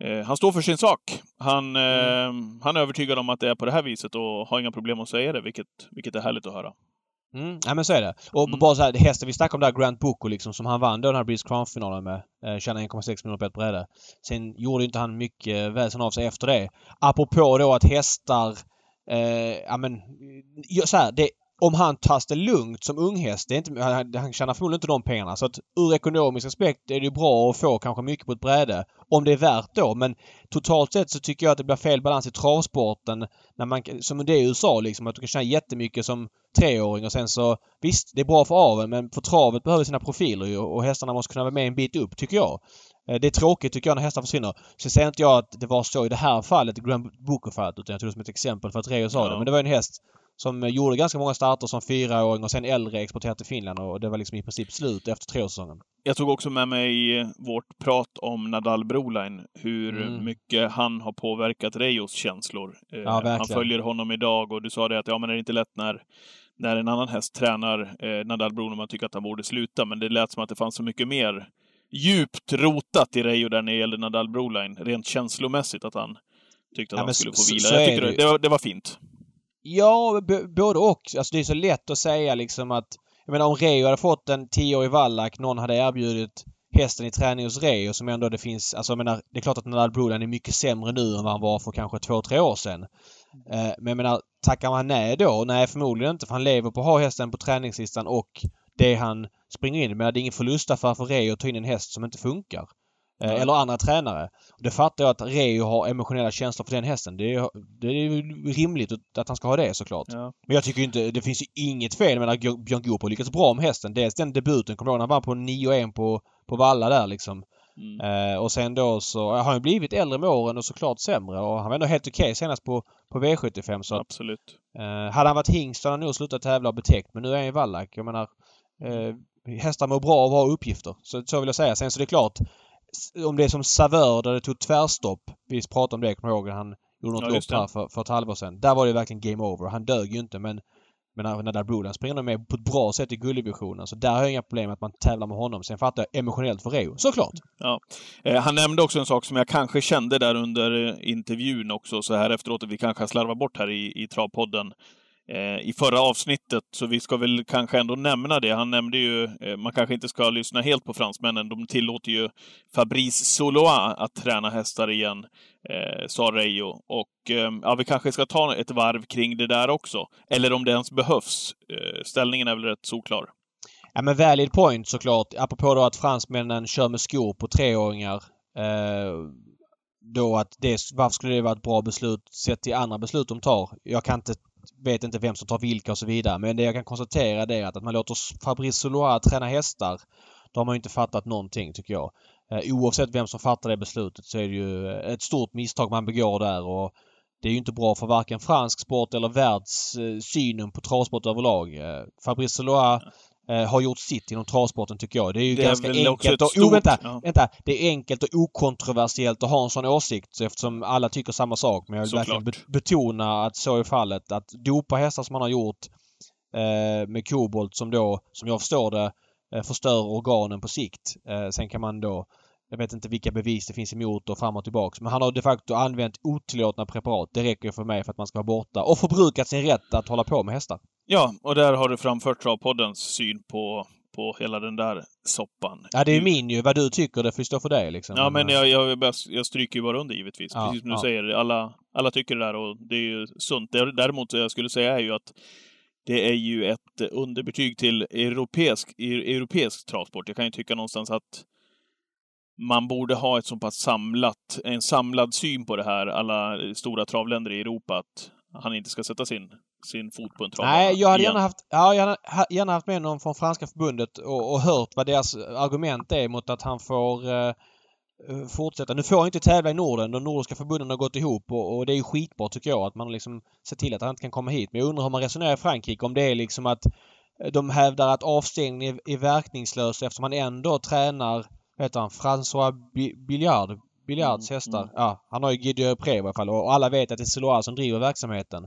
eh, han står för sin sak. Han, mm. eh, han är övertygad om att det är på det här viset och har inga problem att säga det, vilket, vilket är härligt att höra. Mm, ja men så är det. Och mm. bara så här, hästen vi snackade om där, Grant Boko liksom, som han vann då den här Breeze Crown-finalen med. Eh, tjänade 1,6 miljoner på ett bräde. Sen gjorde inte han mycket väsen av sig efter det. Apropå då att hästar... Eh, ja men... Så här, det, om han tas det lugnt som unghäst, det är inte, han, han tjänar förmodligen inte de pengarna. Så att ur ekonomisk aspekt är det ju bra att få kanske mycket på ett bräde. Om det är värt då. Men totalt sett så tycker jag att det blir fel balans i travsporten. När man, som det är i USA liksom. Att du kan tjäna jättemycket som treåring och sen så visst, det är bra för aveln men för travet behöver sina profiler ju och hästarna måste kunna vara med en bit upp tycker jag. Eh, det är tråkigt tycker jag när hästar försvinner. Så säger inte jag att det var så i det här fallet, Grand Booker-fallet, utan jag tog det som ett exempel för att Reo sa Ja. det. Men det var en häst som gjorde ganska många starter som fyraåring och sen äldre exporterad till Finland och det var liksom i princip slut efter treårssäsongen. Jag tog också med mig vårt prat om Nadal Broline, hur Mm. mycket han har påverkat Reyos känslor. Eh, Ja, han verkligen. följer honom idag och du sa det att ja, men är det inte lätt när, när en annan häst tränar eh, Nadal och man tycker att han borde sluta, men det lät som att det fanns så mycket mer djupt rotat i Reijo där när det gällde Nadal Broline, rent känslomässigt att han tyckte att Ja, han skulle få vila. så det det, var, det var fint. Ja, både och. Alltså det är så lätt att säga liksom att... Jag menar om Reo hade fått en 10-årig vallack, någon hade erbjudit hästen i träning hos Reo som ändå det finns... Alltså jag menar, det är klart att Nadal Broline är mycket sämre nu än vad han var för kanske två, tre år sedan. Mm. men jag menar, tackar man nej då? Nej, förmodligen inte för han lever på att ha hästen på träningslistan och det han springer in med. Men det är ingen förlustaffär för Reo att ta in en häst som inte funkar. Eh, Nej. Eller andra tränare. Det fattar jag att Reo har emotionella känslor för den hästen. Det är, det är rimligt att han ska ha det såklart. Ja. Men jag tycker inte, det finns ju inget fel. Jag menar Björn Goop har lyckats bra med hästen. Dels den debuten, kommer du ihåg när han vann på 9-1 på, på Valla där liksom. Mm. Eh, och sen då så har han blivit äldre med åren och såklart sämre. Och han var ändå helt okej senast på, på V75 så att, Absolut. eh, Hade han varit hingst hade han nog slutat tävla och betäckt. Men nu är han ju vallack. Jag menar eh, hästar mår bra av att ha uppgifter. Så, så vill jag säga. Sen så det är klart s- om det är som Savör där det tog tvärstopp. Vi pratade om det, kommer ihåg. Han gjorde något Ja, lopp här för, för ett halvår sedan. Där var det verkligen game over. Han dög ju inte men men när Nadal Brodan springer med på ett bra sätt i gulddivisionen. Så där har jag inga problem med att man tävlar med honom. Sen fattar jag emotionellt för Reo. Såklart! Eh, han nämnde också en sak som jag kanske kände där under eh, intervjun också, så här efteråt, att vi kanske har slarvat bort här i, i Travpodden Eh, i förra avsnittet, så vi ska väl kanske ändå nämna det. Han nämnde ju, eh, man kanske inte ska lyssna helt på fransmännen, de tillåter ju Fabrice Soloa att träna hästar igen, eh, sa Reijo. Och eh, ja, vi kanske ska ta ett varv kring det där också. Eller om det ens behövs. Eh, ställningen är väl rätt solklar. Ja men valid point såklart. Apropå då att fransmännen kör med skor på treåringar. Eh, då att det, varför skulle det vara ett bra beslut sett till andra beslut de tar? Jag kan inte, vet inte vem som tar vilka och så vidare. Men det jag kan konstatera det är att, att man låter Fabrice Solois träna hästar. Då har man ju inte fattat någonting tycker jag. Eh, oavsett vem som fattar det beslutet så är det ju eh, ett stort misstag man begår där och det är ju inte bra för varken fransk sport eller världssynen eh, på travsport överlag. Fabrice Solois eh, har gjort sitt inom travsporten tycker jag. Det är ju Det är ganska också enkelt och... stort- Oh, vänta, ja. vänta! Det är enkelt och okontroversiellt att ha en sån åsikt eftersom alla tycker samma sak. Men jag vill Såklart. verkligen be- betona att så är fallet. Att dopa hästar som man har gjort eh, med kobolt som då, som jag förstår det, eh, förstör organen på sikt. Eh, sen kan man då jag vet inte vilka bevis det finns emot och fram och tillbaks. Men han har de facto använt otillåtna preparat. Det räcker för mig för att man ska vara borta och förbrukat sin rätt att hålla på med hästar. Ja, och där har du framfört Travpoddens syn på, på hela den där soppan. Ja, det är min ju. Vad du tycker, det får stå för dig liksom. Ja, men eh, jag, jag, jag, stryker ju bara under givetvis. Ja, Precis som du ja. säger, alla, alla tycker det där och det är ju sunt. Däremot, jag skulle säga är ju att det är ju ett underbetyg till europeisk, e- europeisk travsport. Jag kan ju tycka någonstans att man borde ha ett så pass samlat, en samlad syn på det här, alla stora travländer i Europa, att han inte ska sätta sin, sin fot på en travbana Nej, jag hade igen. gärna haft, ja, jag hade ha- gärna haft med någon från franska förbundet och, och hört vad deras argument är mot att han får eh, eh, fortsätta. Nu får han inte tävla i Norden. De nordiska förbunden har gått ihop och, och det är ju skitbra tycker jag att man liksom ser till att han inte kan komma hit. Men jag undrar hur man resonerar i Frankrike. Om det är liksom att de hävdar att avstängning är, är verkningslös eftersom han ändå tränar, heter han, François Bi- Billard. Billards Mm, hästar. mm. Ja, han har ju Guido Pré i alla fall och alla vet att det är Siloa som driver verksamheten.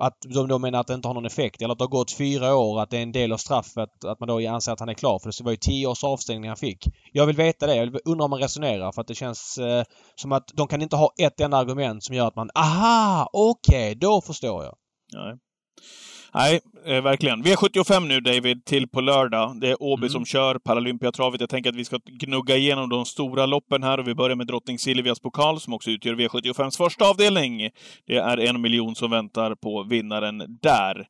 Att de då menar att det inte har någon effekt eller att det har gått fyra år att det är en del av straffet att man då anser att han är klar för det var ju tio års avstängning han fick. Jag vill veta det. Jag vill undra om man resonerar för att det känns eh, som att de kan inte ha ett enda argument som gör att man aha, okej, då förstår jag. Nej. Nej, eh, verkligen. V75 nu David, till på lördag. Det är Åby Mm. som kör Paralympiatravet. Jag tänker att vi ska gnugga igenom de stora loppen här och vi börjar med drottning Silvias pokal som också utgör V75s första avdelning. Det är en miljon som väntar på vinnaren där.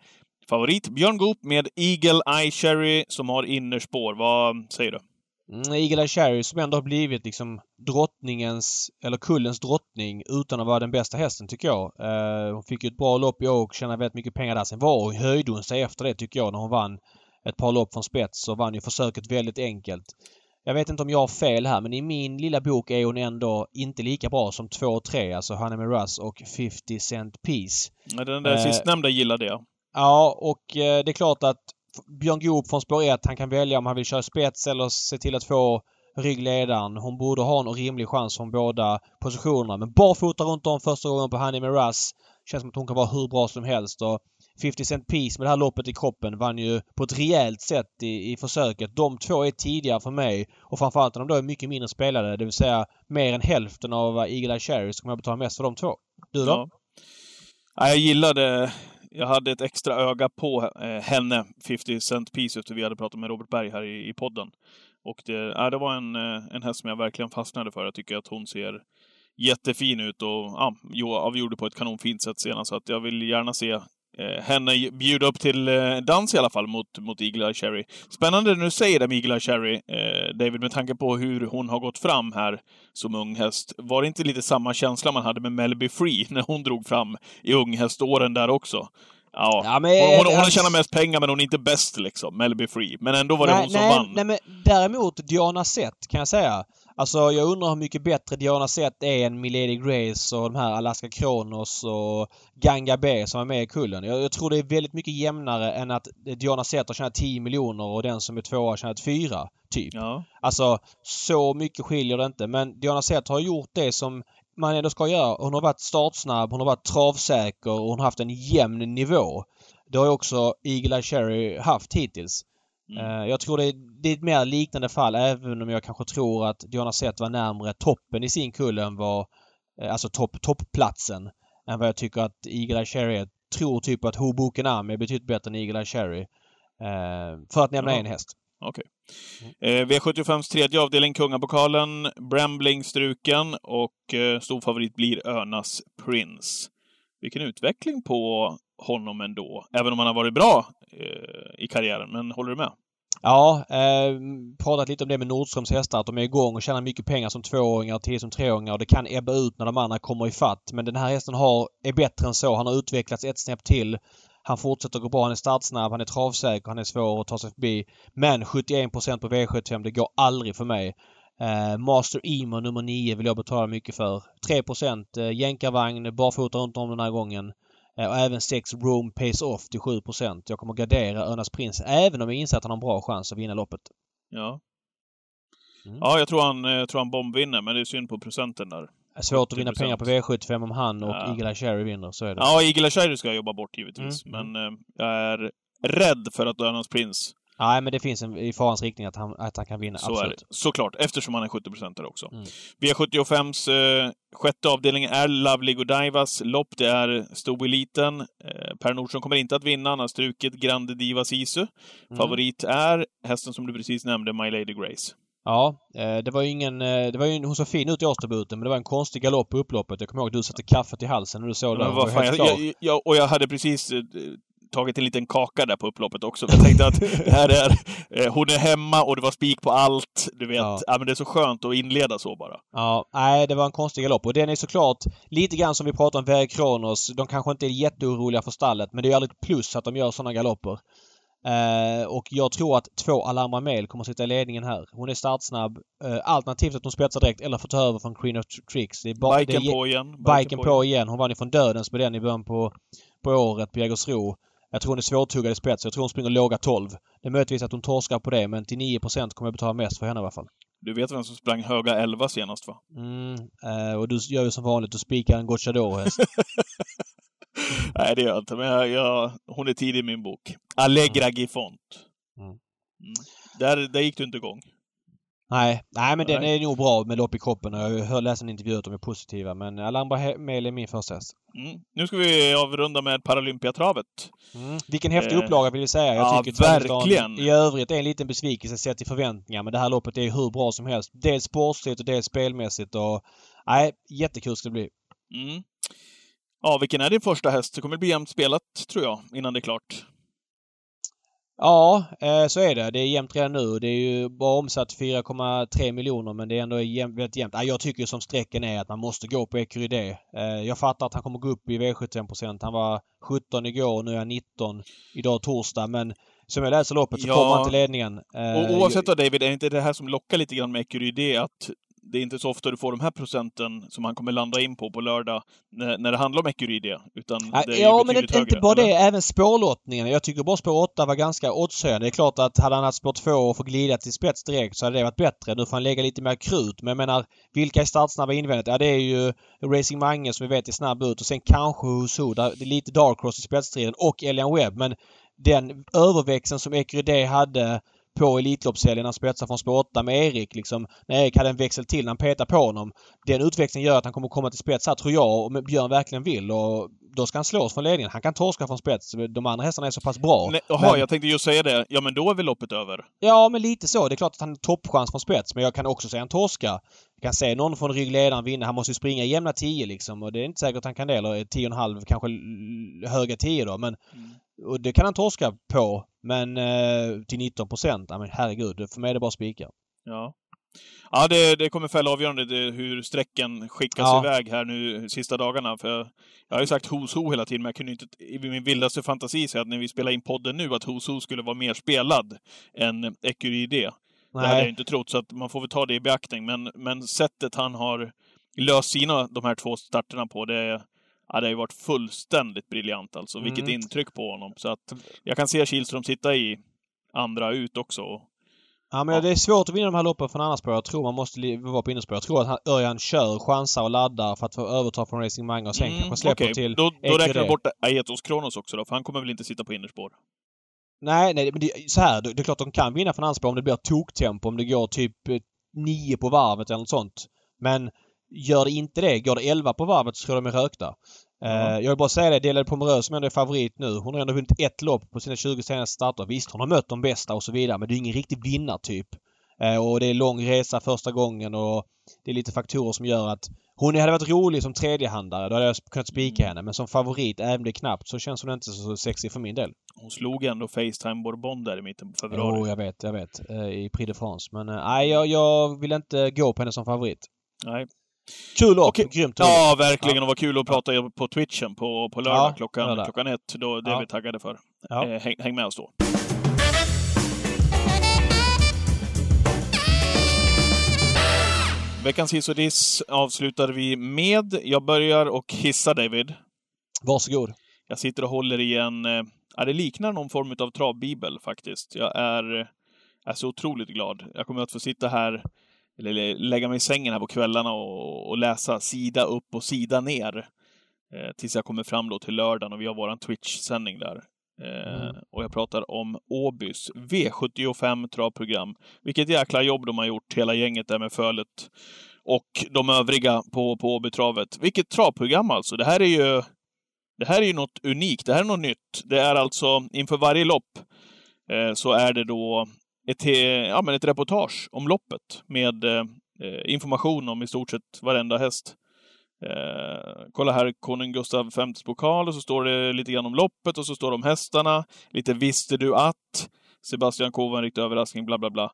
Favorit Björn Goop med Eagle Eye Cherry som har innerspår. Vad säger du? Mm, Eagle Eye Cherry som ändå har blivit liksom drottningens, eller kullens drottning utan att vara den bästa hästen tycker jag. Uh, hon fick ju ett bra lopp i och tjänade väldigt mycket pengar där. Sen var hon, höjde hon sig efter det tycker jag när hon vann ett par lopp från spets och vann ju försöket väldigt enkelt. Jag vet inte om jag har fel här men i min lilla bok är hon ändå inte lika bra som 2 och 3, alltså Honey med Russ och 50 Cent Piece. Den där uh, sistnämnda gillade jag. Ja, och uh, det är klart att Björn Goop från spår 1, han kan välja om han vill köra spets eller se till att få ryggledaren. Hon borde ha en rimlig chans från båda positionerna. Men barfota runt om första gången på Honey med Russ. Känns som att hon kan vara hur bra som helst. Och 50 Cent Piece med det här loppet i kroppen vann ju på ett rejält sätt i, i försöket. De två är tidigare för mig och framförallt när de då är mycket mindre spelade, det vill säga mer än hälften av Eagle Eye Cherry, så kommer jag betala mest för de två. Du då? Ja. ja jag gillade jag hade ett extra öga på eh, henne, 50 Cent Piece, efter vi hade pratat med Robert Berg här i, i podden. Och det, ja, det var en, eh, en häst som jag verkligen fastnade för. Jag tycker att hon ser jättefin ut och ja, avgjorde på ett kanonfint sätt senast. Så att jag vill gärna se eh, henne bjuda upp till eh, dans i alla fall mot, mot Eagle Eye Cherry. Spännande när du säger det med Eagle Eye Cherry, eh, David, med tanke på hur hon har gått fram här som ung häst. Var det inte lite samma känsla man hade med Melby Free när hon drog fram i unghäståren där också? Ja, ja men, hon, hon, hon har tjänat mest pengar men hon är inte bäst liksom, Melby Free. Men ändå var det nej, hon som nej, vann. Nej, men däremot Diana Sett kan jag säga. Alltså jag undrar hur mycket bättre Diana Sett är än Milady Grace och de här Alaska Kronos och Ganga B som är med i kullen. Jag, jag, tror det är väldigt mycket jämnare än att Diana Sett har tjänat 10 miljoner och den som är tvåa har tjänat 4. Typ. Ja. Alltså så mycket skiljer det inte. Men Diana Sett har gjort det som man ändå ska göra. Hon har varit startsnabb, hon har varit travsäker och hon har haft en jämn nivå. Det har ju också Eagle Eye Cherry haft hittills. Mm. Uh, jag tror det är, det är ett mer liknande fall även om jag kanske tror att Diana Sett var närmre toppen i sin kull än vad... Uh, alltså topp, toppplatsen. Än vad jag tycker att Eagle Eye Cherry är. Tror typ att Hoboken är betydligt bättre än Eagle Eye Cherry. Uh, för att nämna ja. en häst. Okej. Okay. Eh, V75s tredje avdelning, Kungapokalen. Brambling struken och eh, storfavorit blir Örnas Prince. Vilken utveckling på honom ändå, även om han har varit bra eh, Eh, i karriären. Men håller du med? Ja, eh, pratat lite om det med Nordströms hästar, att de är igång och tjänar mycket pengar som tvååringar och som treåringar och det kan ebba ut när de andra kommer i fatt. Men den här hästen har, är bättre än så. Han har utvecklats ett snäpp till. Han fortsätter gå bra. Han är startsnabb, han är travsäker, han är svår att ta sig förbi. Men 71% på V75, det går aldrig för mig. Eh, Master Emo nummer 9 vill jag betala mycket för. 3 eh, jänkarvagn, barfota runt om den här gången. Uh, och även 6 Room Pace Off till 7% Jag kommer gardera Örnas Prins även om jag inser att han har en bra chans att vinna loppet. Ja. Mm. Ja, jag tror han, jag tror han bombvinner, men det är synd på procenten där. Svårt att vinna pengar på V75 om han och ja. Eagle Cherry vinner, så är det. Ja, Eagle Cherry ska jag jobba bort givetvis. Mm. Men eh, jag är rädd för att Örnans Prins Nej, men det finns en, i farans riktning att han, att han kan vinna. Så absolut. är det. Såklart, eftersom han är 70 där också. Mm. V75s eh, sjätte avdelning är Lovely Godievas lopp. Det är stoeliten. Eh, per Nordström kommer inte att vinna. Han har strukit Grande Diva Sisu. Mm. Favorit är hästen som du precis nämnde, My Lady Grace. Ja, eh, det var ju ingen... Eh, det var ju, hon såg fin ut i årsdebuten men det var en konstig galopp på upploppet. Jag kommer ihåg att du satte kaffet i halsen när du såg. Vad fan, jag, jag, jag, och jag hade precis eh, tagit en liten kaka där på upploppet också. Jag tänkte att det här är, hon är hemma och det var spik på allt. Du vet, ja. ja. men det är så skönt att inleda så bara. Ja, nej det var en konstig galopp. Och den är såklart lite grann som vi pratade om Verre Kronos. De kanske inte är jätteoroliga för stallet men det är aldrig ett plus att de gör sådana galopper. Uh, och jag tror att två Alhambra Mail kommer att sitta i ledningen här. Hon är startsnabb. Uh, alternativt att hon spetsar direkt eller får ta över från Queen of Tricks. Det är bara, biken det är, på igen. Biken, biken på, på igen. Hon vann ju från Dödens med den i början på, på året på Jägersro. Jag tror hon är svårtuggad i spets. Jag tror hon springer låga 12. Det är möjligtvis att hon torskar på det men till 9 kommer jag betala mest för henne i alla fall. Du vet vem som sprang höga 11 senast va? Mm, uh, och du gör ju som vanligt. Du spikar en Gocciador-häst. Nej, det gör jag inte. Men jag, jag, hon är tidig i min bok. Allegra mm. Gifont. Mm. Mm. Där, där gick du inte igång. Nej, nej men den är nog bra med lopp i kroppen och jag har läst en intervju att de är positiva. Men Alhambra Mail är min första häst. Mm. Nu ska vi avrunda med Paralympiatravet. Mm. Vilken häftig eh. upplaga vill vi säga. Jag ja, tycker verkligen. I övrigt är en liten besvikelse sett till förväntningar. Men det här loppet är hur bra som helst. Dels sportsligt och dels spelmässigt. Och, nej, jättekul ska det bli. Mm. Ja, vilken är din första häst? Det kommer bli jämnt spelat, tror jag, innan det är klart. Ja, eh, så är det. Det är jämnt redan nu. Det är ju bara omsatt 4,3 miljoner men det är ändå jäm, väldigt jämnt. Jag tycker som strecken är att man måste gå på Ecuride. Eh, jag fattar att han kommer gå upp i V75 Han var 17 igår och nu är han 19 idag torsdag men som jag läser loppet så Ja. kommer han till ledningen. Eh, Och oavsett då David, är inte det här som lockar lite grann med Ecuride att det är inte så ofta du får de här procenten som han kommer landa in på på lördag när, när det handlar om Ecuride. Utan Ja, det är ja men inte, högre, bara eller? det. Även spårlottningen. Jag tycker bara spår 8 var ganska oddshöjande. Det är klart att hade han haft spår 2 och få glida till spets direkt så hade det varit bättre. Nu får han lägga lite mer krut. Men jag menar, vilka är startsnabba invändigt? Ja, det är ju Racing Mange som vi vet är snabb ut och sen kanske Husu. där Det är lite Dark Cross i spetsstriden och Elian Webb. Men den överväxeln som Ecuride hade på Elitloppshelgen när han spetsar från spår 8 med Erik liksom. När Erik hade en växel till när han petade på honom. Den utvecklingen gör att han kommer komma till spets här tror jag om Björn verkligen vill och då ska han slås från ledningen. Han kan torska från spets. De andra hästarna är så pass bra. Nej, Jaha, Men- jag tänkte just säga det. Ja, men då är väl loppet över? Ja, men lite så. Det är klart att han har toppchans från spets. Men jag kan också säga en torska. Jag kan se någon från ryggledaren vinna. Han måste ju springa jämna 10 liksom. Och det är inte säkert att han kan det. Eller 10,5 kanske höga 10 då. Men och det kan han torska på. Men eh, till 19 procent. Ja, men herregud. För mig är det bara spikar. Ja. Ja, det, det kommer fälla avgörande det, hur strecken skickas Ja. iväg här nu sista dagarna. För jag har ju sagt Who's Who hela tiden, men jag kunde inte i min vildaste fantasi säga att när vi spelar in podden nu att Who's Who skulle vara mer spelad än Ecuride. Det hade jag inte trott, så att man får väl ta det i beaktning. Men, men sättet han har löst sina, de här två starterna på, det, ja, det har ju varit fullständigt briljant alltså. Vilket Mm. intryck på honom. Så att jag kan se Kihlström sitta i andra ut också. Ja, men Ja. det är svårt att vinna de här loppen från andra spår. Jag tror man måste vara på innerspår. Jag tror att han, Örjan kör, chansar och laddar för att få överta från Racing Mange och sen kanske släpper Mm, okej. till Då, då räknar du bort Aetos Kronos också då, för han kommer väl inte sitta på innerspår? Nej, nej, men det, så här. Det, det är klart de kan vinna från anspår om det blir toktempo, om det går typ eh, 9 på varvet eller något sånt. Men gör det inte det, går det 11 på varvet så tror jag de är rökta. Ja. jag vill bara säga det, Delade Pomerös som ändå är favorit nu. Hon har ändå vunnit ett lopp på sina 20 senaste starter. Visst, hon har mött de bästa och så vidare, men det är ingen riktig vinnartyp. Eh, och det är lång resa första gången och det är lite faktorer som gör att hon hade varit rolig som tredjehandare. Då hade jag kunnat spika henne. Men som favorit, även om det är knappt, så känns hon inte så sexig för min del. Hon slog ändå Facetime Bourbon där i mitten på februari. Jo, jag vet, jag vet. Eh, I Prix de France. Men nej, jag, jag vill inte gå på henne som favorit. Nej. Kul lopp! Okej. Grymt. Ja, verkligen. Och vad kul att prata på Twitchen på, på lördag Ja, klockan, lördag. klockan ett. Då, det är Ja. vi taggade för. Ja. Eh, häng, häng med oss då. Veckans hiss och diss avslutar vi med. Jag börjar och hissa David. Varsågod. Jag sitter och håller i en... eh, Ja, det liknar någon form av travbibel faktiskt. Jag är, är så otroligt glad. Jag kommer att få sitta här, eller lägga mig i sängen här på kvällarna och, och läsa sida upp och sida ner. Eh, tills jag kommer fram då till lördagen och vi har våran Twitch-sändning där. Eh, Mm. Och jag pratar om Åbys V75 travprogram. Vilket jäkla jobb de har gjort, hela gänget där med Fölet och de övriga på, på Åbytravet. Vilket travprogram alltså! Det här är ju det här är ju något unikt. Det här är något nytt. Det är alltså inför varje lopp eh, så är det då ett, eh, ja, men ett reportage om loppet med eh, information om i stort sett varenda häst. Eh, kolla här, konung Gustav Vs pokal och så står det lite grann om loppet och så står det om hästarna. Lite visste du att? Sebastian Kovan, var en riktig överraskning, bla bla bla.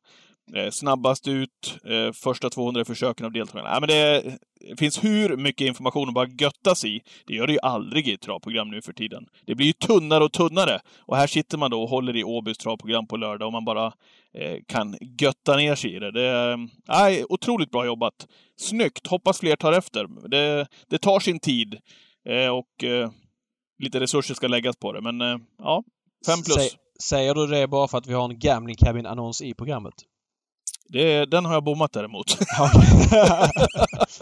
Eh, snabbast ut, eh, första 200 försöken av deltagarna. Ja, men det finns hur mycket information att bara göttas i. Det gör det ju aldrig i ett travprogram nu för tiden. Det blir ju tunnare och tunnare. Och här sitter man då och håller i Åbys travprogram på lördag och man bara eh, kan götta ner sig i det. Det eh, är nej, otroligt bra jobbat. Snyggt! Hoppas fler tar efter. Det, det tar sin tid. Eh, och eh, lite resurser ska läggas på det. Men eh, ja, fem plus. Säger du det bara för att vi har en Gambling Cabin-annons i programmet? Det, den har jag bommat däremot.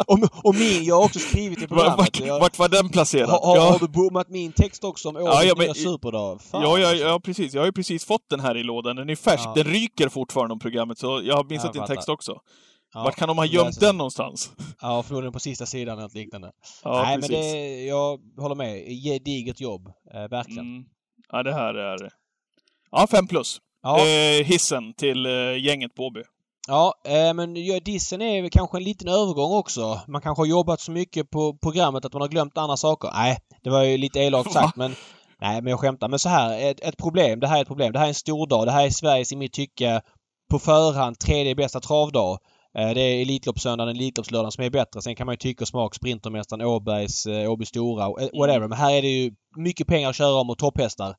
och, och min, jag har också skrivit i programmet. vart, jag, vart var den placerad? har, har, ja. har du bommat min text också om Åbys Ja, ja, nya superdag? Fan, Ja, ja, ja, precis. Jag har ju precis fått den här i lådan. Den är färsk. Ja. Den ryker fortfarande om programmet, så jag har missat Jag din text också. Ja, Vart kan de ha gömt den någonstans? Ja, förmodligen på sista sidan eller något liknande. Ja, Nej, precis. men det, jag håller med. Gediget jobb. Eh, verkligen. Mm. Ja, det här är... Ja, fem plus. Ja, Eh, hissen till eh, gänget på Åby. Ja eh, men dissen är kanske en liten övergång också. Man kanske har jobbat så mycket på programmet att man har glömt andra saker. Nej, det var ju lite elakt sagt men Nej, men jag skämtar. Men så här, ett, ett problem. Det här är ett problem. Det här är en stor dag. Det här är Sveriges, i mitt tycke, på förhand tredje bästa travdag. Eh, det är Elitloppssöndagen, Elitloppslördagen som är bättre. Sen kan man ju tycka och smak Sprintermästaren, Åbergs, eh, Åby Stora, whatever. Men här är det ju mycket pengar att köra om och topphästar.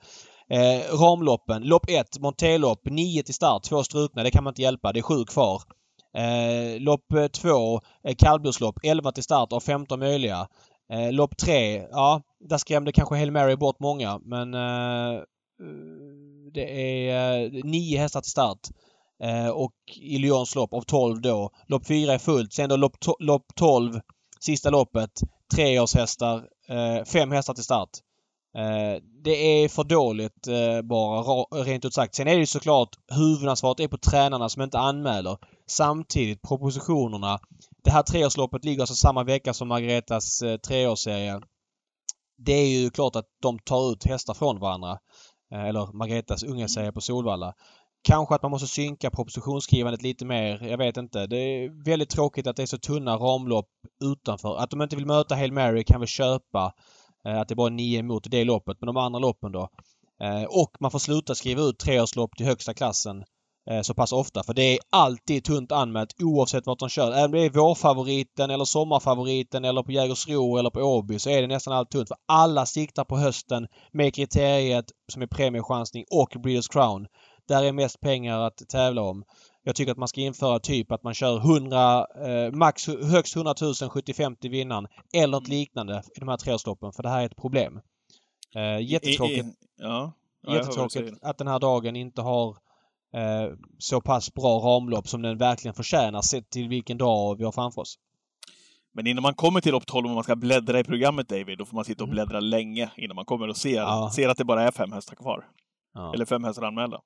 Eh, ramloppen. Lopp 1, Montelopp, 9 till start, två strukna. Det kan man inte hjälpa. Det är sju kvar. Eh, lopp eh, 2, eh, kallblodslopp, 11 till start av 15 möjliga. Eh, lopp 3, ja, där skrämde kanske Hail Mary bort många men eh, det är eh, nio hästar till start. Eh, och i Lyons lopp av 12 då. Lopp 4 är fullt. Sen då lopp, to lopp 12, sista loppet, treårshästar, eh, fem hästar till start. Eh, det är för dåligt eh, bara, rent ut sagt. Sen är det ju såklart huvudansvaret är på tränarna som inte anmäler. Samtidigt propositionerna. Det här treårsloppet ligger alltså samma vecka som Margaretas eh, treårsserie. Det är ju klart att de tar ut hästar från varandra. Eller Margaretas unga serie på Solvalla. Kanske att man måste synka propositionsskrivandet lite mer. Jag vet inte. Det är väldigt tråkigt att det är så tunna ramlopp utanför. Att de inte vill möta Hail Mary kan vi köpa. Eh, att det bara är nio emot det loppet. Men de andra loppen då. Eh, och man får sluta skriva ut treårslopp till högsta klassen eh, så pass ofta. För det är alltid tunt anmält oavsett vart de kör. Även om det är vårfavoriten eller sommarfavoriten eller på Jägersro eller på Åby så är det nästan allt tunt. För alla siktar på hösten med kriteriet som är premiechansning och Breeders Crown. Där är mest pengar att tävla om. Jag tycker att man ska införa typ att man kör 100, eh, max högst 100 000 75 till vinnaren eller något liknande i de här treårsloppen för det här är ett problem. Eh, jättetråkigt, I, i, ja. Ja, jättetråkigt att den här dagen inte har eh, så pass bra ramlopp som den verkligen förtjänar sett till vilken dag vi har framför oss. Men innan man kommer till lopp 12 och man ska bläddra i programmet David, då får man sitta och mm. bläddra mm. länge innan man kommer och ser, ja. ser att det bara är fem hästar kvar. Ja. Eller fem hästar anmälda.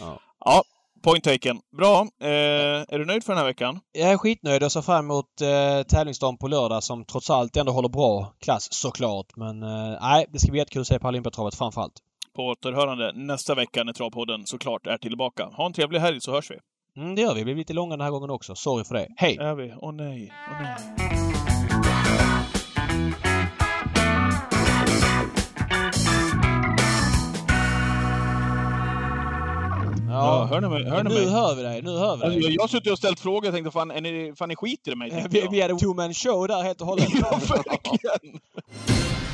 Ja. ja, Point taken. Bra. Eh, är du nöjd för den här veckan? Jag är skitnöjd och ser fram emot eh, tävlingsdagen på lördag som trots allt ändå håller bra klass såklart. Men eh, nej, det ska bli jättekul att se på Olympiatravet framförallt. På återhörande nästa vecka när Travpodden såklart är tillbaka. Ha en trevlig helg så hörs vi. Mm, det gör vi. Vi blir lite långa den här gången också. Sorry för det. Hej! Är vi? Åh oh, nej. Åh oh, nej. Ja, hör ni mig? Hör ni nu mig? hör vi dig. Nu hör vi dig. Alltså, jag har suttit och ställt frågor och tänkte fan, är ni, fan ni skiter i mig? Vi, vi hade two man show där helt och hållet. ja, verkligen.